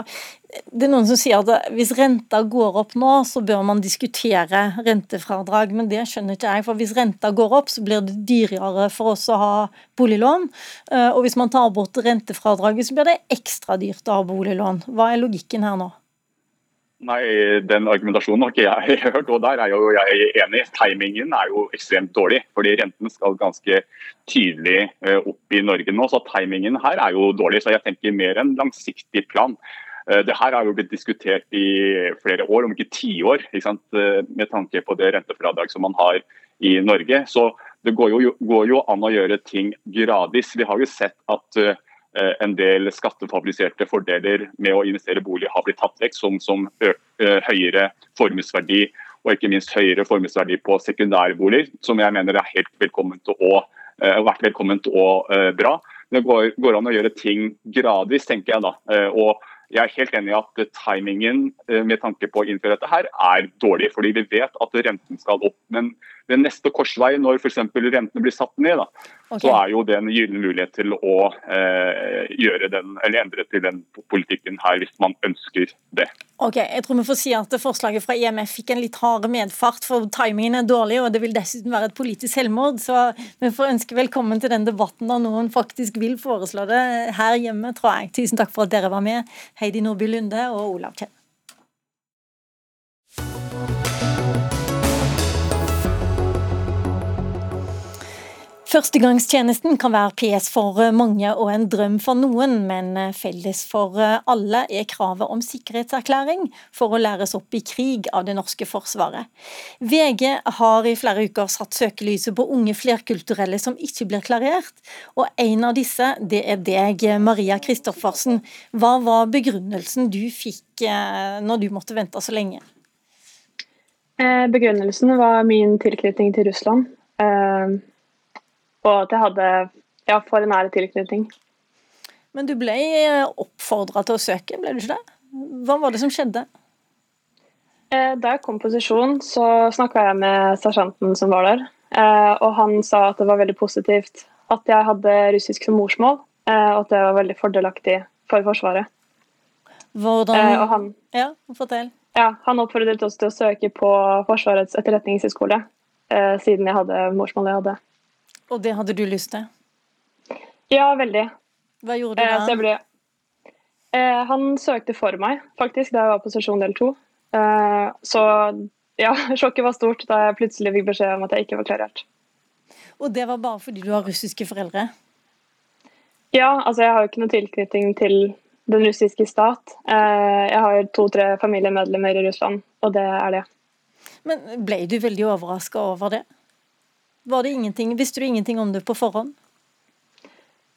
Det er noen som sier at hvis renta går opp nå, så bør man diskutere rentefradrag, men det skjønner ikke jeg. For hvis renta går opp, så blir det dyrere for oss å ha boliglån. Eh, og hvis man tar bort rentefradraget, så blir det ekstra dyrt å ha boliglån. Hva er logikken her nå? Nei, Den argumentasjonen har ikke jeg hørt, og der er jo jeg enig. Timingen er jo ekstremt dårlig. fordi Renten skal ganske tydelig eh, opp i Norge nå, så timingen her er jo dårlig. Så jeg tenker mer en langsiktig plan. Eh, det her har jo blitt diskutert i flere år, om ikke tiår, eh, med tanke på det rentefradrag som man har i Norge. Så det går jo, går jo an å gjøre ting gradvis. Vi har jo sett at en del skattefavoriserte fordeler med å investere bolig har blitt tatt vekk, som, som eh, høyere formuesverdi og ikke minst høyere formuesverdi på sekundærboliger, som jeg mener er helt velkomment og, vært velkomment og bra. Det går, går, an å gjøre ting gradvis, tenker jeg da. Uh, og jeg er helt enig i at timingen med tanke på å innføre dette her er dårlig. fordi vi vet at renten skal opp. Men ved neste korsvei, når f.eks. rentene blir satt ned, da, okay. så er jo det en gyllen mulighet til å eh, den, eller endre til den politikken her, hvis man ønsker det. Ok, Jeg tror vi får si at forslaget fra IMF fikk en litt hard medfart, for timingen er dårlig, og det vil dessuten være et politisk selvmord. Så vi får ønske velkommen til den debatten da noen faktisk vil foreslå det her hjemme, tror jeg. Tusen takk for at dere var med, Heidi Nordby Lunde og Olav Kjell. Førstegangstjenesten kan være PS for mange og en drøm for noen, men felles for alle er kravet om sikkerhetserklæring for å læres opp i krig av det norske forsvaret. VG har i flere uker satt søkelyset på unge flerkulturelle som ikke blir klarert, og en av disse det er deg, Maria Kristoffersen. Hva var begrunnelsen du fikk eh, når du måtte vente så lenge? Eh, begrunnelsen var min tilknytning til Russland. Og at jeg hadde ja, for nære tilknytning. Men du ble eh, oppfordra til å søke, ble du ikke det? Hva var det som skjedde? Eh, da jeg kom på sesjon, så snakka jeg med sersjanten som var der. Eh, og han sa at det var veldig positivt at jeg hadde russisk som morsmål, og at det var veldig fordelaktig for Forsvaret. Hvordan han, Ja, fortell. Ja, Han oppfordret oss til å søke på Forsvarets etterretningshøgskole, siden jeg hadde morsmålet jeg hadde. Og det hadde du lyst til? Ja, veldig. Hva gjorde du da? Eh, ble... eh, han søkte for meg, faktisk, da jeg var på sesjon del to. Eh, så ja, sjokket var stort da jeg plutselig fikk beskjed om at jeg ikke var klarert. Og det var bare fordi du har russiske foreldre? Ja, altså jeg har jo ikke noe tilknytning til den russiske stat. Eh, jeg har to-tre familiemedlemmer i Russland, og det er det. Men ble du veldig overraska over det? Var det ingenting, Visste du ingenting om det på forhånd?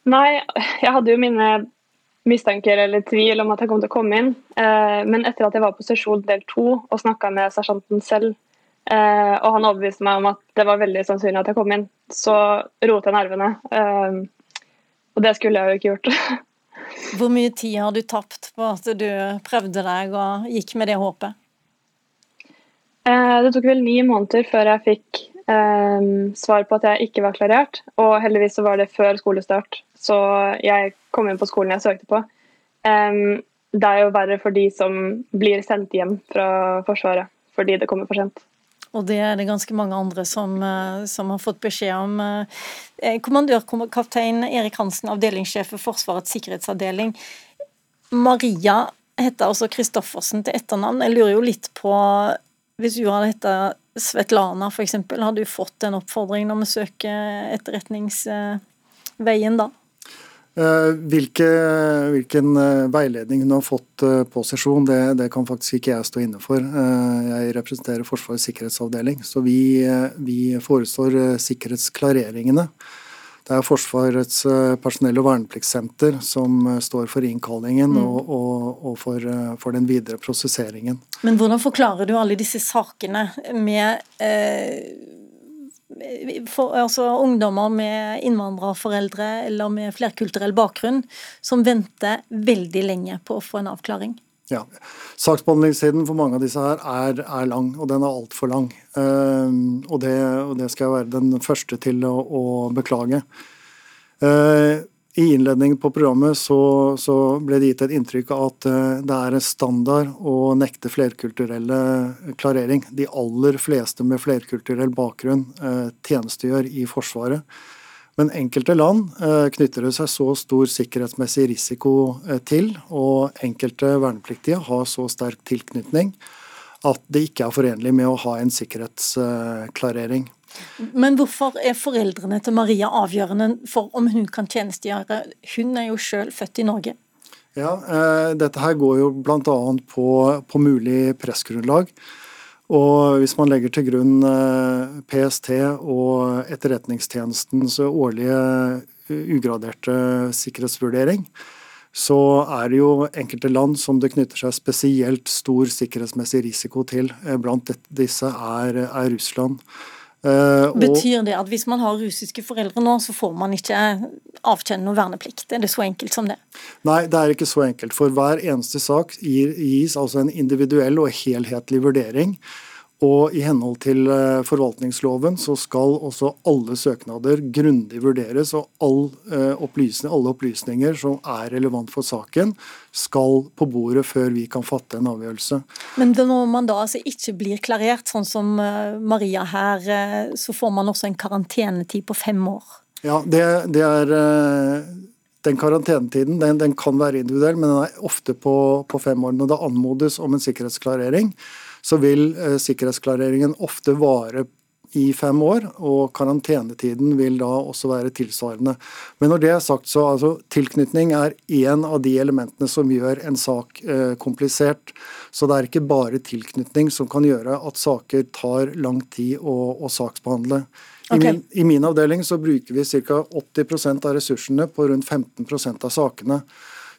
Nei, jeg hadde jo mine mistanker eller tvil om at jeg kom til å komme inn. Eh, men etter at jeg var på sesjon del to og snakka med sersjanten selv, eh, og han overbeviste meg om at det var veldig sannsynlig at jeg kom inn, så roet jeg nervene. Eh, og det skulle jeg jo ikke gjort. Hvor mye tid har du tapt på at du prøvde deg og gikk med det håpet? Det tok vel ni måneder før jeg fikk svar på at jeg ikke var klarert. Og heldigvis så var det før skolestart, så jeg kom inn på skolen jeg søkte på. Um, det er jo verre for de som blir sendt hjem fra Forsvaret fordi det kommer for sent. Og det er det ganske mange andre som, eh, som har fått beskjed om. Eh, kommandørkaptein Erik Hansen, avdelingssjef for Forsvarets sikkerhetsavdeling. Maria heter altså Kristoffersen til etternavn. Jeg lurer jo litt på, hvis du hadde hett Svetlana f.eks. hadde du fått en oppfordring om å søke etterretningsveien da? Eh, hvilke, hvilken eh, veiledning hun har fått eh, på sesjon, det, det, kan faktisk ikke jeg stå inne for. Jeg representerer Forsvarets sikkerhetsavdeling, så vi, vi forestår sikkerhetsklareringene. Det er Forsvarets personell- og vernepliktssenter som står for innkallingen mm. og, og, og for, for, den videre prosesseringen. Men hvordan forklarer du alle disse sakene med eh for, altså ungdommer med innvandrerforeldre eller med flerkulturell bakgrunn som venter veldig lenge på å få en avklaring. Ja, Saksbehandlingstiden for mange av disse her er, er lang, og den er altfor lang. Uh, og, det, og, det, skal jeg være den første til å, å beklage. Uh, i innledningen på programmet så, så, ble det gitt et inntrykk av at eh, det er en standard å nekte flerkulturelle klarering. De aller fleste med flerkulturell bakgrunn eh, tjenestegjør i Forsvaret. Men enkelte land eh, knytter det seg så stor sikkerhetsmessig risiko til, og enkelte vernepliktige har så sterk tilknytning at det ikke er forenlig med å ha en sikkerhetsklarering. Men hvorfor er foreldrene til Maria avgjørende for om hun kan tjenestegjøre? Hun er jo selv født i Norge. Ja, eh, Dette her går jo bl.a. På, på mulig pressgrunnlag. Og hvis man legger til grunn eh, PST og Etterretningstjenestens årlige ugraderte sikkerhetsvurdering, så er det jo enkelte land som det knytter seg spesielt stor sikkerhetsmessig risiko til. Eh, blant disse er, er Russland. Uh, Betyr det at hvis man har russiske foreldre nå, så får man ikke avkjenne noe verneplikt? Er det så enkelt som det? Nei, det er ikke så enkelt. For hver eneste sak gis altså en individuell og helhetlig vurdering. Og i henhold til eh, forvaltningsloven så skal også alle søknader grundig vurderes, og all, uh, opplysning, alle opplysninger som er relevant for saken, skal på bordet før vi kan fatte en avgjørelse. Men når man da altså ikke blir klarert, sånn som uh, Maria her, så får man også en karantenetid på fem år? Ja, det, det er den karantenetiden den, den, kan være individuell, men den er ofte på, på fem år. Når det anmodes om en sikkerhetsklarering, så vil eh, sikkerhetsklareringen ofte vare i fem år, og karantenetiden vil da også være tilsvarende. Men når det er sagt, så altså, tilknytning er én av de elementene som gjør en sak eh, komplisert. Så det er ikke bare tilknytning som kan gjøre at saker tar lang tid å, å saksbehandle. I, min, I, min, avdeling så bruker vi ca. 80% av ressursene på rundt 15% av sakene.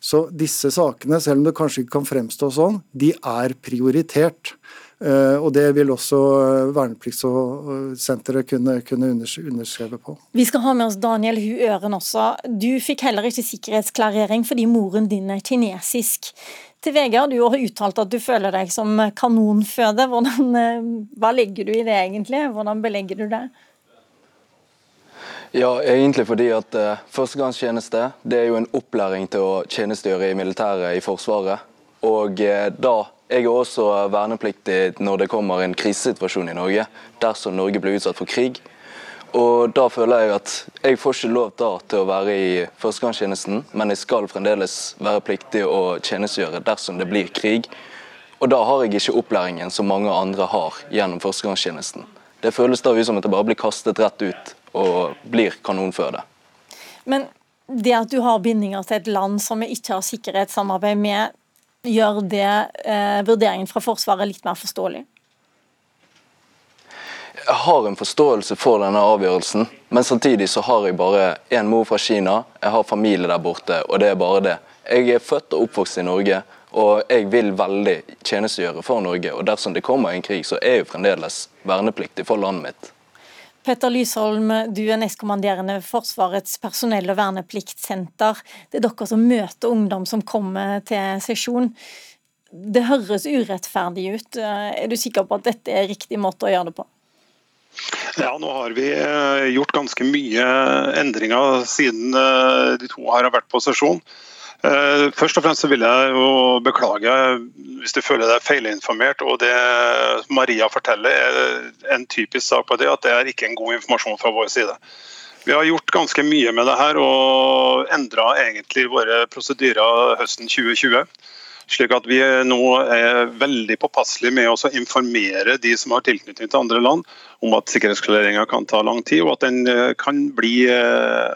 Så disse sakene, selv om det kanskje ikke kan fremstå sånn, de er prioritert. Uh, og Det vil også uh, Vernepliktssenteret kunne, kunne underskrive på. Vi skal ha med oss Daniel Hu Øren også. Du fikk heller ikke sikkerhetsklarering fordi moren din er kinesisk. Til VG har du jo uttalt at du føler deg som kanonføde. Hvordan, uh, hva legger du i det egentlig? Hvordan belegger du det? Ja, egentlig fordi at uh, førstegangstjeneste det er jo en opplæring til å tjenestegjøre i militæret i Forsvaret. Og uh, da Jeg er også vernepliktig når det kommer en krisesituasjon i Norge, dersom Norge blir utsatt for krig. Og da føler jeg at jeg får ikke lov da til å være i førstegangstjenesten, men jeg skal fremdeles være pliktig å tjenestegjøre dersom det blir krig. Og da har jeg ikke opplæringen som mange andre har gjennom førstegangstjenesten. Det føles da ut som at det bare blir kastet rett ut og blir kanonføde. Men det at du har bindinger til et land som vi ikke har sikkerhetssamarbeid med, gjør det eh, vurderingen fra Forsvaret litt mer forståelig? Jeg har en forståelse for denne avgjørelsen, men samtidig så har jeg bare én mor fra Kina. Jeg har familie der borte, og det er bare det. Jeg er født og oppvokst i Norge, og jeg vil veldig tjenestegjøre for Norge. Og dersom det kommer en krig, så er jeg fremdeles vernepliktig for landet mitt. Petter Lysholm, du er nestkommanderende Forsvarets personell- og vernepliktsenter. Det er dere som møter ungdom som kommer til sesjon. Det høres urettferdig ut. Er du sikker på at dette er riktig måte å gjøre det på? Ja, nå har vi eh, gjort ganske mye endringer siden eh, de to har vært på sesjon. Eh, først og fremst så vil jeg jo beklage hvis du føler deg feilinformert. og Det Maria forteller er en typisk sak på det, at det er ikke en god informasjon fra vår side. Vi har gjort ganske mye med det her og endra egentlig våre prosedyrer høsten 2020. Slik at vi nå er veldig påpasselige med å informere de som har tilknytning til andre land om at sikkerhetsklareringa kan ta lang tid, og at den eh, kan bli eh,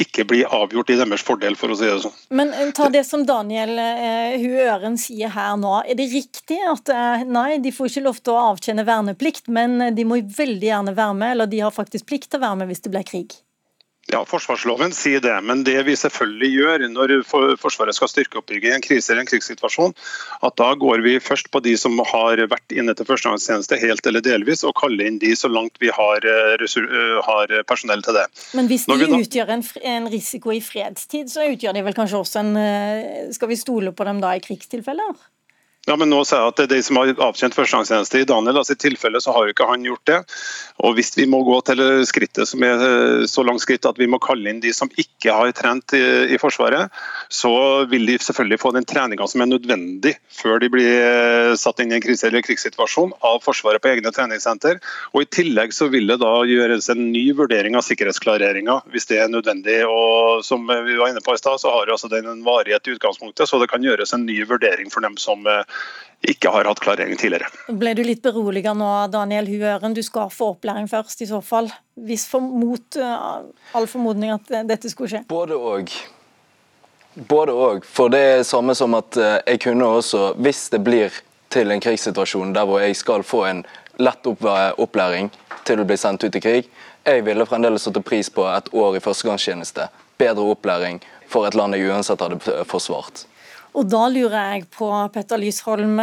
ikke blir avgjort i deres fordel, for å si det sånn. Men eh, ta det som Daniel uh, Øren sier her nå. Er det riktig at uh, nei, de får ikke lov til å avtjene verneplikt, men de må veldig gjerne være med, eller de har faktisk plikt til å være med hvis det blir krig? Ja, Forsvarsloven sier det, men det vi selvfølgelig gjør når Forsvaret skal styrke oppbygge i en krise eller en krigssituasjon, at da går vi først på de som har vært inne til førstegangstjeneste helt eller delvis, og kaller inn de så langt vi har, eh, eh, har personell til det. Men hvis de da... utgjør en, en, risiko i fredstid, så utgjør de vel kanskje også en eh, Skal vi stole på dem da i krigstilfeller? Ja, men nå sier jeg at det er de som har avtjent førstegangstjeneste i Daniel. altså I tilfelle så har jo ikke han gjort det. Og Hvis vi må gå til skrittet som er eh, så langt skritt at vi må kalle inn de som ikke har trent i, i Forsvaret, så vil de selvfølgelig få den treninga som er nødvendig før de blir eh, satt inn i en krise- eller krigssituasjon av Forsvaret på egne treningssenter. Og I tillegg så vil det da gjøres en ny vurdering av sikkerhetsklareringa hvis det er nødvendig. Og Som vi var inne på i stad, så har altså den en varighet i utgangspunktet, så det kan gjøres en ny vurdering for dem som eh, ikke har hatt klarering tidligere. Ble du litt beroliget nå, Daniel Huøren? Du skal få opplæring først, i så fall. Hvis for, mot uh, all formodning at dette skulle skje? Både og. Både og. For det er samme som at uh, jeg kunne også, hvis det blir til en krigssituasjon der hvor jeg skal få en lett opplæring til å bli sendt ut i krig, jeg ville fremdeles satt pris på et år i førstegangstjeneste. Bedre opplæring for et land jeg uansett hadde forsvart. Og da lurer jeg på, Petter Lysholm,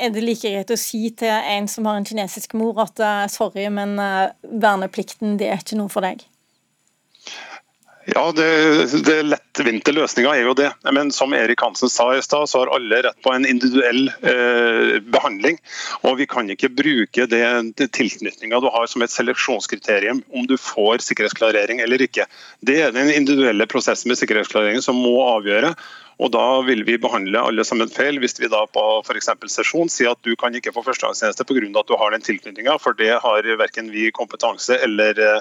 er det like greit å si til en som har en kinesisk mor at eh, sorry, men eh, verneplikten det er ikke noe for deg? Ja, det, det lettvinte løsninga er jo det. Men som Erik Hansen sa i stad, så har alle rett på en individuell eh, behandling. Og vi kan ikke bruke det, det tilknytninga du har som et seleksjonskriterium om du får sikkerhetsklarering eller ikke. Det er den individuelle prosessen med sikkerhetsklareringen som må avgjøre. Og Da vil vi behandle alle sammen feil hvis vi da på f.eks. sesjon sier at du kan ikke få førstegangstjeneste pga. at du har den tilknytninga, for det har verken vi kompetanse eller eh,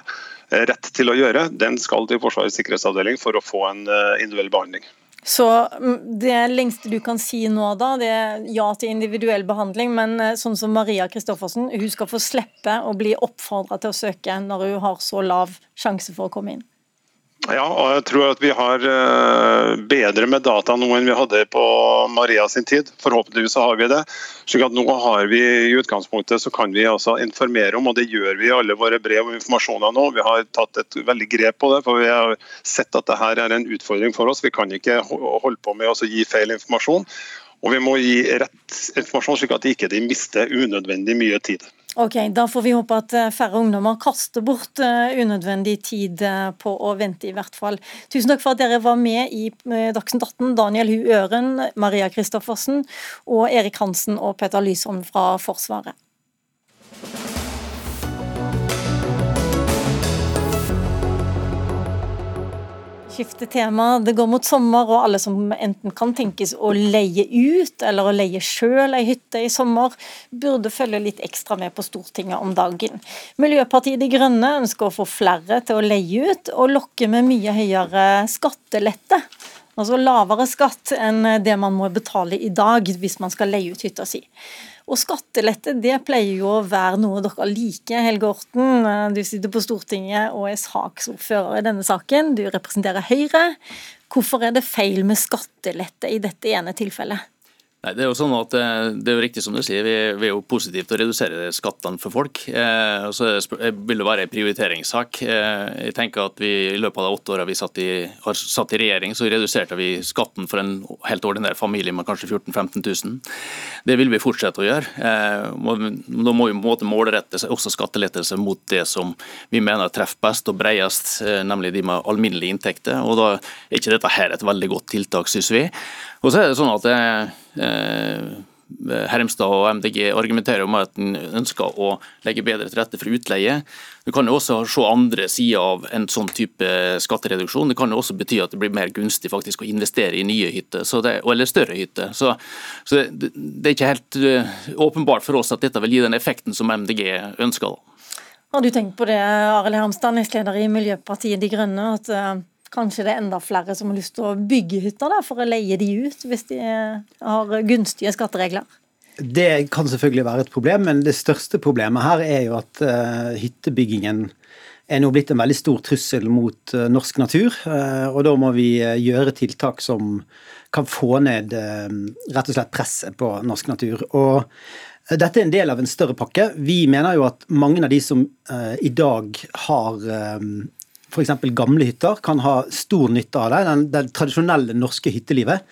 rett til å gjøre. Den skal til Forsvarets sikkerhetsavdeling for å få en eh, individuell behandling. Så mm, Det lengste du kan si nå, da, det er ja til individuell behandling, men eh, sånn som Maria Kristoffersen, hun skal få slippe å bli oppfordra til å søke når hun har så lav sjanse for å komme inn? Ja, og jeg tror at vi har eh, bedre med data nå enn vi hadde på Maria sin tid. Forhåpentligvis har vi det. slik at Nå har vi i utgangspunktet så kan vi altså informere om, og det gjør vi i alle våre brev og informasjoner nå. Vi har tatt et veldig grep på det, for vi har sett at dette er en utfordring for oss. Vi kan ikke holde på med å gi feil informasjon. Og vi må gi rett informasjon, slik at de ikke mister unødvendig mye tid. Ok, Da får vi håpe at eh, færre ungdommer kaster bort eh, unødvendig tid eh, på å vente, i hvert fall. Tusen takk for at dere var med i Dagsnytt 18. Daniel Hu Øren, Maria Christoffersen og Erik Hansen og Peter Lysholm fra Forsvaret. Skifte tema. Det går mot sommer, og alle som enten kan tenkes å leie ut eller å leie sjøl ei hytte i sommer, burde følge litt ekstra med på Stortinget om dagen. Miljøpartiet De Grønne ønsker å få flere til å leie ut, og lokke med mye høyere skattelette. Altså lavere skatt enn det man må betale i dag hvis man skal leie ut hytta si. Og skattelette det pleier jo å være noe dere liker. Helge Orten, du sitter på Stortinget og er saksordfører i denne saken. Du representerer Høyre. Hvorfor er det feil med skattelette i dette ene tilfellet? Nei, Det er jo sånn at eh, det er jo riktig som du sier, vi, er jo positive til å redusere skattene for folk. Eh, og så vil det være en prioriteringssak. Eh, jeg tenker at vi I løpet av de åtte årene vi satt i, har satt i regjering, så reduserte vi skatten for en helt ordinær familie med kanskje 14 000-15 000. Det vil vi fortsette å gjøre. Eh, da må vi måte målrette også skattelettelse mot det som vi mener treffer best og bredest, eh, nemlig de med alminnelige inntekter. og Da er ikke dette her et veldig godt tiltak, synes vi. Og så er det sånn at eh, Hermstad og MDG argumenterer om at en ønsker å legge bedre til rette for utleie. Du kan jo også se andre sider av en sånn type skattereduksjon. Det kan jo også bety at det blir mer gunstig faktisk å investere i nye hytter, eller større hytter. Så, så det, det, er ikke helt uh, åpenbart for oss at dette vil gi den effekten som MDG ønsker. Har du tenkt på det, Arild Hermstad, nestleder i Miljøpartiet De Grønne, at uh Kanskje det er enda flere som har lyst til å bygge hytter da, for å leie de ut, hvis de har gunstige skatteregler? Det kan selvfølgelig være et problem, men det største problemet her er jo at uh, hyttebyggingen er nå blitt en veldig stor trussel mot norsk natur. Og da må vi gjøre tiltak som kan få ned rett og slett presset på norsk natur. Og dette er en del av en større pakke. Vi mener jo at mange av de som i dag har f.eks. gamle hytter, kan ha stor nytte av det. Den, det tradisjonelle norske hyttelivet.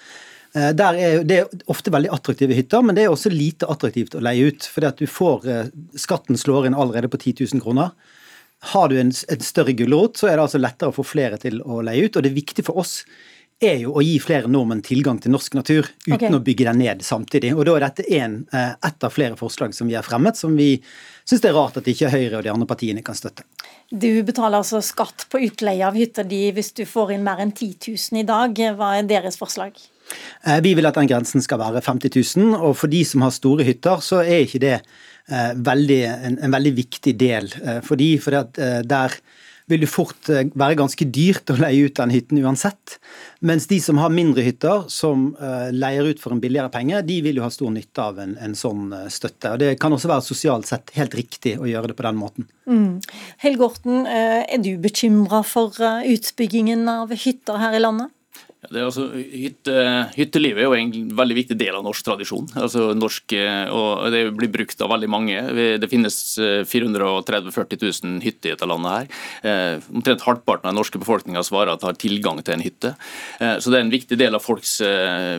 Eh, der er, det er ofte veldig attraktive hytter, men det er også lite attraktivt å leie ut. fordi at du får, eh, Skatten slår inn allerede på 10 000 kroner. Har du en, en større gulrot, så er det altså lettere å få flere til å leie ut. Og det viktige for oss er jo å gi flere nordmenn tilgang til norsk natur uten okay. å bygge den ned samtidig. Og Da er dette en, eh, ett av flere forslag som vi har fremmet, som vi syns det er rart at ikke Høyre og de andre partiene kan støtte. Du betaler altså skatt på utleie av hytta di hvis du får inn mer enn 10 000 i dag. Hva er deres forslag? Eh, vi vil at den grensen skal være 50 000, og for de som har store hytter, så er ikke det eh, veldig, en, en, veldig viktig del Fordi, fordi for der vil det fort eh, være ganske dyrt å leie ut den hytten uansett. Mens de som har mindre hytter, som uh, leier ut for en billigere penge, de vil jo ha stor nytte av en, en sånn uh, støtte. Og Det kan også være sosialt sett helt riktig å gjøre det på den måten. Mm. Helge Orten, er du bekymra for utbyggingen av hytter her i landet? Det er altså, hytte, hyttelivet er jo en veldig viktig del av norsk tradisjon. Altså norsk, eh, og Det blir brukt av veldig mange. Det finnes 430 000-40 000 hytter i dette landet. her. Eh, omtrent halvparten av den norske befolkninga svarer at de har tilgang til en hytte. Eh, så det er en viktig del av folks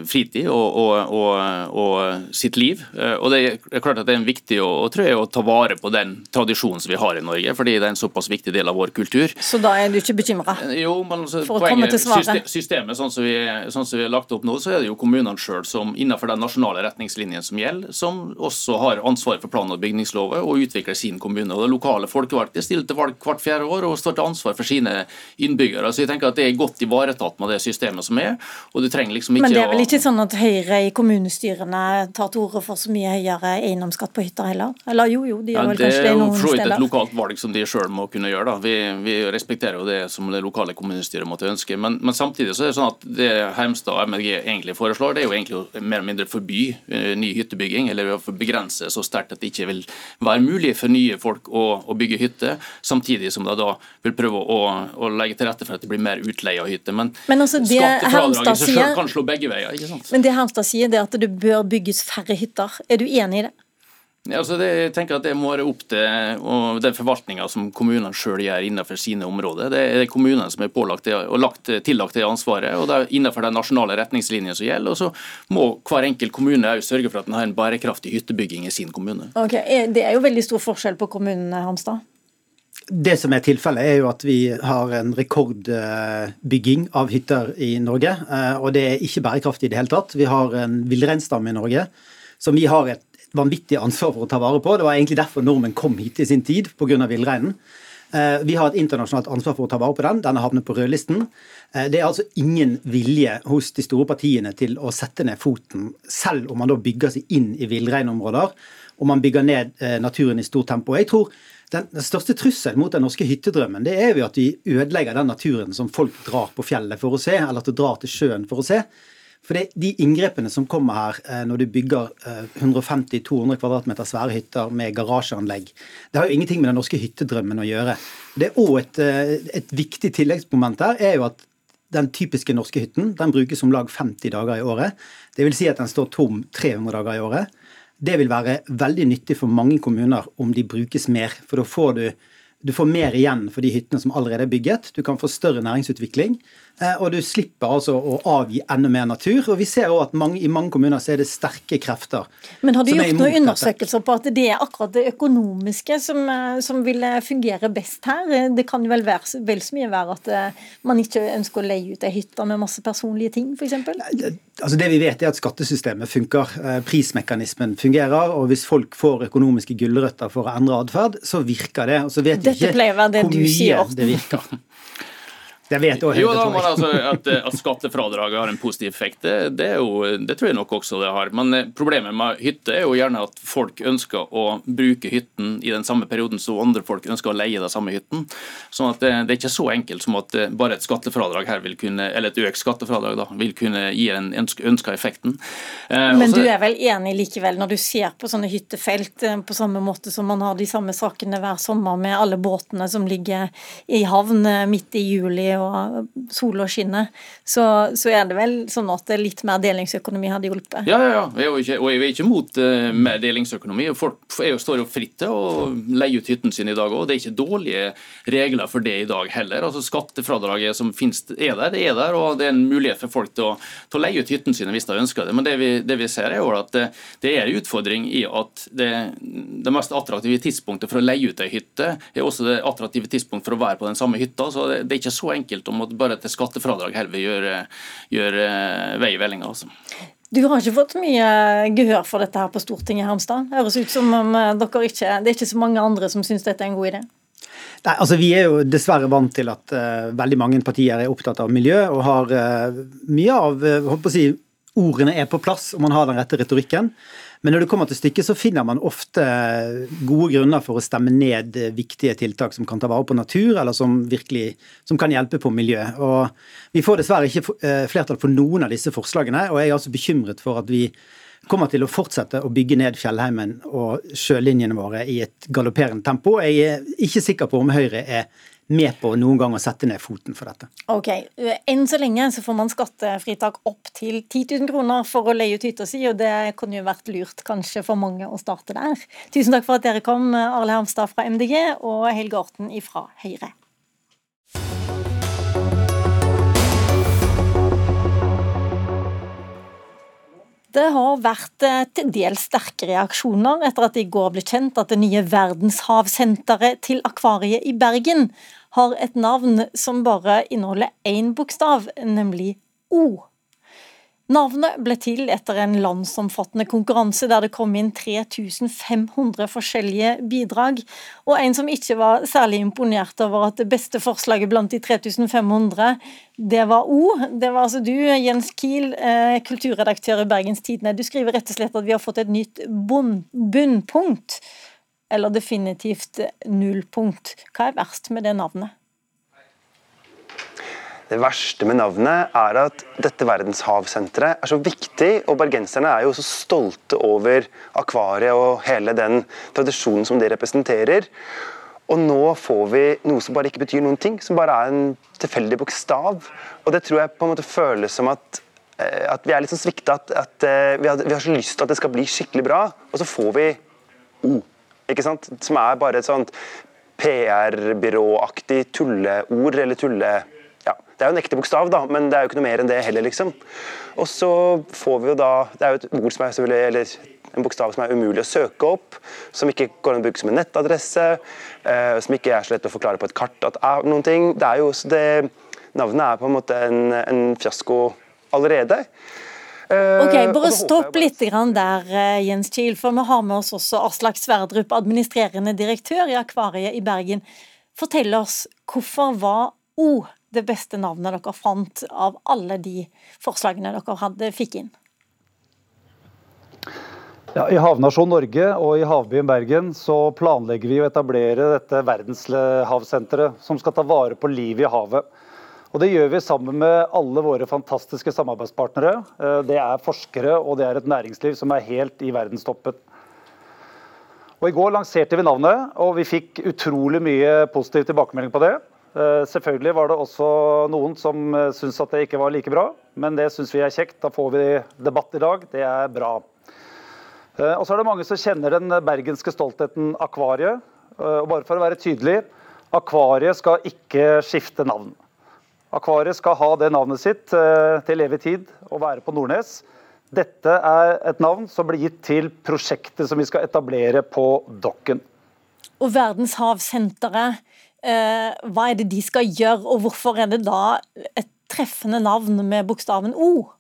fritid og, og, og, og sitt liv. Og Det er klart at det er en viktig jeg, å ta vare på den tradisjonen som vi har i Norge, fordi det er en såpass viktig del av vår kultur. Så da er du ikke bekymra? Altså, for å komme til svaret? Systemet sånn som, vi, sånn som vi har lagt opp nå, så er det jo kommunene sjøl som innenfor den nasjonale retningslinjen som gjelder, som også har ansvar for plan- og bygningsloven og utvikler sin kommune. Og Det lokale folkevalgte stiller til valg hvert fjerde år og står til ansvar for sine innbyggere. Så jeg tenker at Det er godt ivaretatt med det systemet som er. og du trenger liksom ikke Men det er vel ikke sånn at Høyre i kommunestyrene tar til orde for så mye høyere eiendomsskatt på hytter heller? Eller jo, jo, de gjør ja, vel kanskje det noen steder? Det er jo et lokalt valg som de sjøl må kunne gjøre. da. Vi, vi, respekterer jo det som det lokale kommunestyret måtte ønske. Men, men samtidig så er det sånn at det Hermstad og MRG egentlig foreslår, det er jo egentlig å mer eller mindre forby uh, ny hyttebygging, eller begrense så sterkt at det ikke vil være mulig for nye folk å, å bygge hytte, samtidig som de da vil prøve å, å, legge til rette for at det blir mer utleie av hytte. Men, men altså det Hermstad sier, kan slå begge veier. ikke sant? Men det Hermstad sier, det er at det bør bygges færre hytter. Er du enig i det? Altså det, jeg tenker at Det må være opp til og den forvaltninga som kommunene sjøl gjør innenfor sine områder. Det er kommunene som er pålagt det, og lagt, tillagt det ansvaret. og det er Innenfor de nasjonale retningslinjene som gjelder. og Så må hver enkelt kommune sørge for at den har en bærekraftig hyttebygging i sin kommune. Ok, Det er jo veldig stor forskjell på kommunene, Hamstad? Det som er tilfellet, er jo at vi har en rekordbygging av hytter i Norge. Eh, og det er ikke bærekraftig i det hele tatt. Vi har en villreinstamme i Norge som vi har et vanvittig ansvar for å ta vare på. Det var egentlig derfor nordmenn kom hit i sin tid, pga. villreinen. Eh, vi har et internasjonalt ansvar for å ta vare på den. Den har havnet på rødlisten. Eh, det er altså ingen vilje hos de store partiene til å sette ned foten, selv om man da bygger seg inn i villreinområder og man bygger ned eh, naturen i stort tempo. Jeg tror den, største trusselen mot den norske hyttedrømmen det er jo at vi ødelegger den naturen som folk drar på fjellet for å se, eller at de drar til sjøen for å se. For det, De inngrepene som kommer her eh, når du bygger 150-200 kvm kvadratmeter svære hytter med garasjeanlegg, det har jo ingenting med den norske hyttedrømmen å gjøre. Det er også et, eh, et viktig tilleggsmoment her er jo at den typiske norske hytten den brukes om lag 50 dager i året. Det vil si at den står tom 300 dager i året. Det vil være veldig nyttig for mange kommuner om de brukes mer. For da får du, du får mer igjen for de hyttene som allerede er bygget. Du kan få større næringsutvikling. Eh, og du slipper altså å avgi enda mer natur. Og vi ser også at mange, i mange kommuner så er det sterke krefter. Men har du gjort noen undersøkelser på at det er akkurat det økonomiske som, eh, som vil fungere best her? Det kan vel være vel så mye være at eh, man ikke ønsker å leie ut ei hytte med masse personlige ting, f.eks.? Altså det vi vet er at skattesystemet funker. Prismekanismen fungerer. Og hvis folk får økonomiske gulrøtter for å endre atferd, så virker det. Og så vet Dette ikke pleier å være det du sier. det virker. Det vet også Jo, da, men altså, at, at skattefradraget har en positiv effekt, det, det, er jo, det tror jeg nok også det har. Men eh, problemet med hytte er jo gjerne at folk ønsker å bruke hytten i den samme perioden som andre folk ønsker å leie den samme hytten. Sånn at det, det er ikke så enkelt som at eh, bare et skattefradrag her vil kunne, eller et økt skattefradrag da, vil kunne gi den ønska effekten. Eh, Men også- du er vel enig likevel, når du ser på sånne hyttefelt eh, på samme måte som man har de samme sakene hver sommer med alle båtene som ligger i havn eh, midt i juli og sola skinner, så, så er det vel sånn at litt mer delingsøkonomi hadde hjulpet? Ja, ja, ja. Jeg er ikke, og jeg er ikke mot uh, mer delingsøkonomi. Folk jo, står jo fritt til å leie ut hytten sin i dag òg. Det er ikke dårlige regler for det i dag heller. Altså Skattefradraget som finnes, er der, det er der, og det er en mulighet for folk til å, til å leie ut hytten sine hvis de ønsker det. Men det vi, det vi ser er jo at det, det er en utfordring i at det, det mest attraktive tidspunktet for å leie ut ei hytte er også det attraktive tidspunktet for å være på den samme hytta. så Det, det er ikke så enkelt om at bare et skattefradrag her vil gjøre, gjøre vei i vellinga. Altså. Du har ikke fått mye gehør for dette her på Stortinget, Hermstad. Høres ut som om eh, dere ikke, det er ikke så mange andre som syns dette er en god idé. Nei, altså Vi er jo dessverre vant til at uh, veldig mange partier er opptatt av miljø, og har uh, mye av uh, håper å si, ordene er på plass, og man har den rette retorikken. Men når det kommer til stykket, så finner man ofte gode grunner for å stemme ned viktige tiltak som kan ta vare på natur, eller som virkelig som kan hjelpe på miljø. Og Vi får dessverre ikke flertall for noen av disse forslagene, og jeg er altså bekymret for at vi kommer til å fortsette å bygge ned fjellheimen og sjølinjene våre i et galopperende tempo. Jeg er ikke sikker på om Høyre er med på noen gang å sette ned foten for dette. Ok, Enn så lenge så får man skattefritak opp til 10 000 kroner for å leie ut hytta si, og det kunne jo vært lurt kanskje for mange å starte der. Tusen takk for at dere kom, Arle Hermstad fra MDG og Helge Orten fra Høyre. Det har vært til dels sterke reaksjoner etter at det i går ble kjent at det nye verdenshavsenteret til Akvariet i Bergen har et navn som bare inneholder én bokstav, nemlig O. Navnet ble til etter en landsomfattende konkurranse der det kom inn 3500 forskjellige bidrag, og en som ikke var særlig imponert over at det beste forslaget blant de 3500, det var O. Det var altså du, Jens Kiel, kulturredaktør i Bergens Tidende. Du skriver rett og slett at vi har fått et nytt bunnpunkt, eller definitivt nullpunkt. Hva er verst med det navnet? Det verste med navnet er at dette verdenshavsenteret er så viktig, og bergenserne er jo så stolte over akvariet og hele den tradisjonen som det representerer. Og nå får vi noe som bare ikke betyr noen ting, som bare er en tilfeldig bokstav. Og det tror jeg på en måte føles som at, at vi er litt sånn svikta, at, at vi, har, vi har så lyst til at det skal bli skikkelig bra, og så får vi O. Ikke sant? Som er bare et sånt PR-byråaktig tulleord, eller tulle... Ja, det er jo en ekte bokstav, da, men det er jo ikke noe mer enn det heller, liksom. Og så får vi jo da Det er jo et ord som er selvfølgelig eller en bokstav som er umulig å søke opp, som ikke går an å bruke som en nettadresse, eh, som ikke er så lett å forklare på et kart at er noen ting. Det er jo det, Navnet er på en måte en, en fiasko allerede. Eh, Ok, Bare stopp litt grann der, eh, Jens Kiel, for vi har med oss også Aslak Sverdrup, administrerende direktør i Akvariet i Bergen. Fortell oss, hvorfor var O det beste navnet dere fant av alle de forslagene dere hadde, fikk inn? Ja, I Havnasjon Norge og i havbyen Bergen så planlegger vi å etablere dette verdenshavsenteret som skal ta vare på livet i havet. Og Det gjør vi sammen med alle våre fantastiske samarbeidspartnere. Eh, Det er forskere og det er et næringsliv som er helt i verdenstoppen. Og I går lanserte vi navnet, og vi fikk utrolig mye positiv tilbakemelding på det. Eh, Selvfølgelig var det også noen som eh, syntes at det ikke var like bra, men det syns vi er kjekt. Da får vi debatt i dag. Det er bra. Og så er det mange som kjenner den bergenske stoltheten Akvariet. Og bare for å være tydelig, Akvariet skal ikke skifte navn. Akvariet skal ha det navnet sitt eh, til evig tid og være på Nordnes. Dette er et navn som blir gitt til prosjektet som vi skal etablere på Dokken. Og Verdenshavsenteret, eh, hva er det de skal gjøre, og hvorfor er det da et treffende navn med bokstaven O?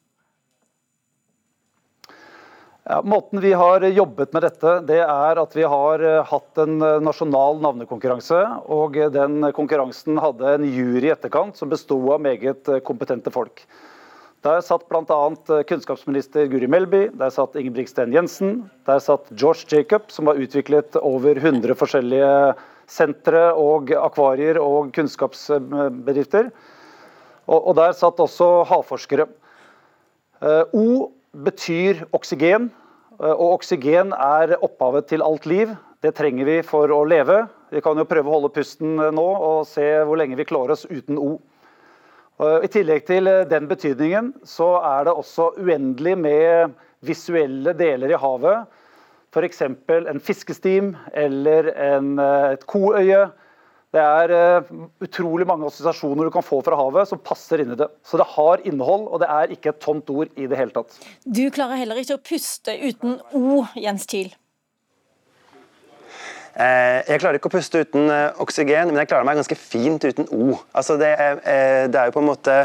Ja, måten vi har jobbet med dette, det er at vi har eh, hatt en eh, nasjonal navnekonkurranse. Og den konkurransen hadde en jury i etterkant som besto av meget eh, kompetente folk. Der satt bl.a. kunnskapsminister Guri Melby, der satt Ingebrigtsen Jensen, der satt George Jacob, som har utviklet over 100 forskjellige sentre og akvarier og kunnskapsbedrifter. Og der satt også havforskere. O betyr oksygen, eh, og oksygen er opphavet til alt liv. Det trenger vi for å leve. Vi kan jo prøve å holde pusten eh, nå og se hvor lenge vi klarer oss uten O. Eh, I tillegg til den betydningen så er det også uendelig med visuelle deler i havet. F.eks. en fiskestim eller en, et koøye det er uh, utrolig mange assosiasjoner du kan få fra havet som passer inn i det. Så det har innhold, og det er ikke et tomt ord i det hele tatt. Du klarer heller ikke å puste uten O, Jens Kiel. Eh, jeg klarer ikke å puste uten eh, oksygen, men jeg klarer meg ganske fint uten O. Altså det, er, det er jo på en måte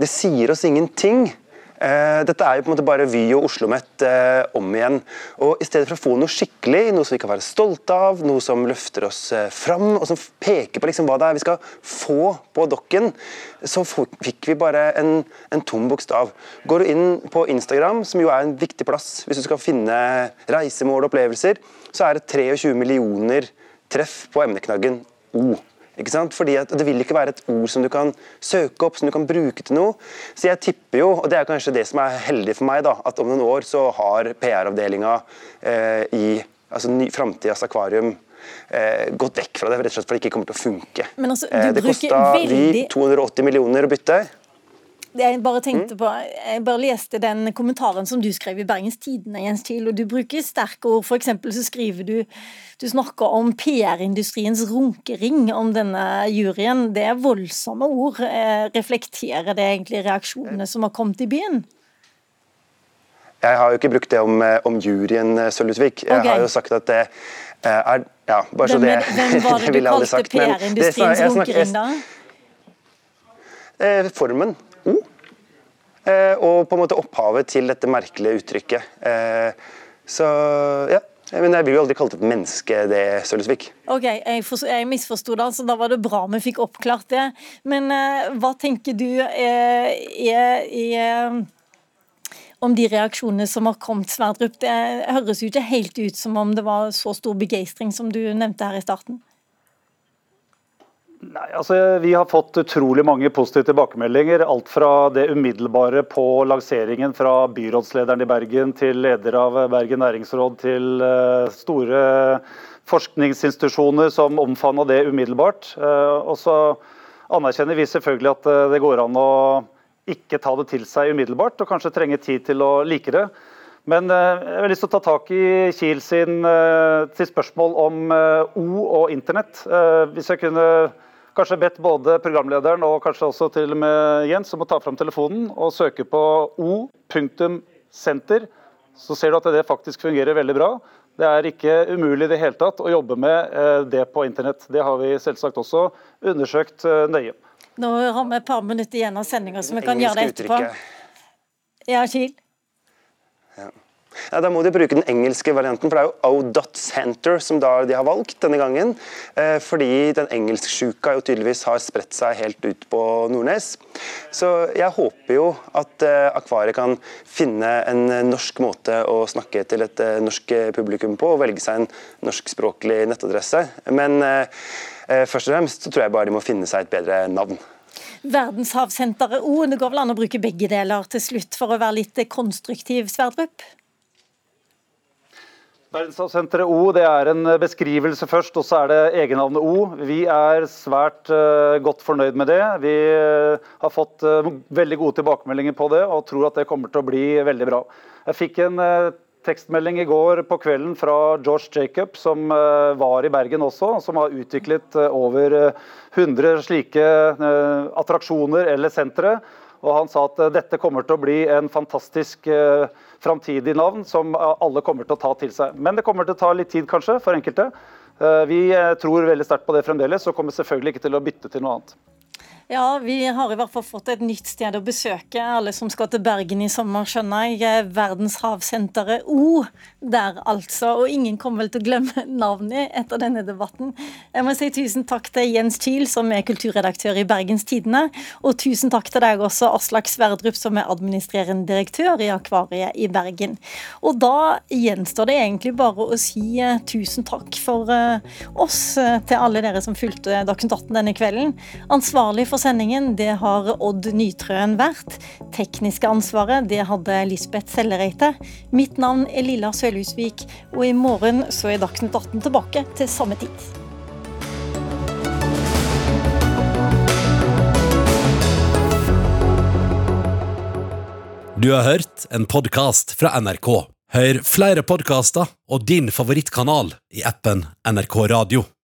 Det sier oss ingenting. Eh, dette er jo på en måte bare Vy og OsloMet eh, om igjen. Og I stedet for å få noe skikkelig, noe som vi kan være stolte av, noe som løfter oss eh, fram, og som peker på liksom hva det er vi skal få på dokken, så fikk vi bare en, en tom bokstav. Går du inn på Instagram, som jo er en viktig plass hvis du skal finne reisemål og opplevelser, så er det 23 millioner treff på emneknaggen O. Ikke sant? Fordi Det vil ikke være et ord som du kan søke opp, som du kan bruke til noe. Så jeg tipper jo, og det er kanskje det som er heldig for meg, da, at om noen år så har PR-avdelinga eh, i altså, framtidas akvarium eh, gått vekk fra det, rett og slett fordi det ikke kommer til å funke. Men altså, eh, det kosta veldig... vi 280 millioner å bytte. Jeg bare tenkte på, jeg bare leste den kommentaren som du skrev i Bergens Tidende, Jens Kiel, og du bruker sterke ord. For eksempel så skriver du Du snakker om PR-industriens runkering om denne juryen. Det er voldsomme ord. Eh, reflekterer det egentlig reaksjonene som har kommet i byen? Jeg har jo ikke brukt det om, eh, om juryen, eh, Sølvesvik. Jeg okay. har jo sagt at det er Ja, bare så det Hvem var det du kalte PR-industriens runkering, da? Formen. Eh, og på en måte opphavet til dette merkelige uttrykket. Eh, så ja. Men jeg blir jo aldri kalt et menneske, det, Sølvesvik. Ok, jeg, jeg misforsto det, så da var det bra vi fikk oppklart det. Men uh, hva tenker du er, er, er, om de reaksjonene som har kommet, Sverdrup? Det høres jo ikke helt ut som om det var så stor begeistring som du nevnte her i starten? Nei, altså Vi har fått utrolig mange positive tilbakemeldinger. Alt fra det umiddelbare på lanseringen fra byrådslederen i Bergen til leder av Bergen næringsråd til eh, store forskningsinstitusjoner som omfavna det umiddelbart. Eh, og så anerkjenner vi selvfølgelig at eh, det går an å ikke ta det til seg umiddelbart, og kanskje trenge tid til å like det. Men jeg har lyst til å ta tak i Kiel sin, sin spørsmål om O og internett. Hvis jeg kunne kanskje bedt både programlederen og kanskje også til og med Jens om å ta fram telefonen og søke på o.senter. Så ser du at det faktisk fungerer veldig bra. Det er ikke umulig i det hele tatt å jobbe med eh, det på internett. Det har vi selvsagt også undersøkt eh, nøye. Nå har vi et par minutter igjen av sendinga, så vi kan gjøre det etterpå. Ja, Kiel? Ja. Da må de bruke den engelske varianten, for det er jo O.Center som da de har valgt denne gangen. Eh, fordi den engelsksjuka jo tydeligvis har spredt seg helt ut på Nordnes. Så jeg håper jo at eh, Akvariet kan finne en norsk måte å snakke til et eh, norsk publikum på, og velge seg en norskspråklig nettadresse. Men først og fremst så tror jeg bare de må finne seg et bedre navn. Verdenshavsenteret O, det går vel an å bruke begge deler til slutt for å være litt konstruktiv, Sverdrup? Verdenshavssenteret O det er en beskrivelse først, og så er det egennavnet O. Vi er svært uh, godt fornøyd med det. Vi uh, har fått veldig gode tilbakemeldinger på det og tror at det kommer til å bli veldig bra. Jeg fikk en tekstmelding i går på kvelden fra George Jacob, som var i Bergen også, som har utviklet over 100 slike attraksjoner eller sentre. Og han sa at dette kommer til å bli en fantastisk uh, framtidig navn som alle kommer til å ta til seg. Men det kommer til å ta litt tid, kanskje, for enkelte. Eh, vi eh, tror veldig sterkt på det fremdeles, og kommer selvfølgelig ikke til å bytte til noe annet. Ja, vi har i hvert fall fått et nytt sted å besøke. Alle som skal til Bergen i sommer, skjønner jeg. Verdenshavsenteret O der, altså. Og ingen kommer vel til å glemme navnet etter denne debatten. Jeg må si tusen takk til Jens Kiel, som er kulturredaktør i Bergens Tidende. Og tusen takk til deg også, Aslak Sverdrup, som er administrerende direktør i Akvariet i Bergen. Og da gjenstår det egentlig bare å si eh, tusen takk for eh, oss, eh, til alle dere som fulgte Dagsnytt 18 denne kvelden. Ansvarlig sendingen det har Odd Nytrøen vært. Tekniske ansvaret det hadde Lisbeth Sellereite. Mitt navn er Lilla Sølhusvik, og i morgen så er Dagsnytt 18 tilbake til samme tid. Du har hørt en podkast fra NRK. Hør flere podkaster og din favorittkanal i appen NRK Radio.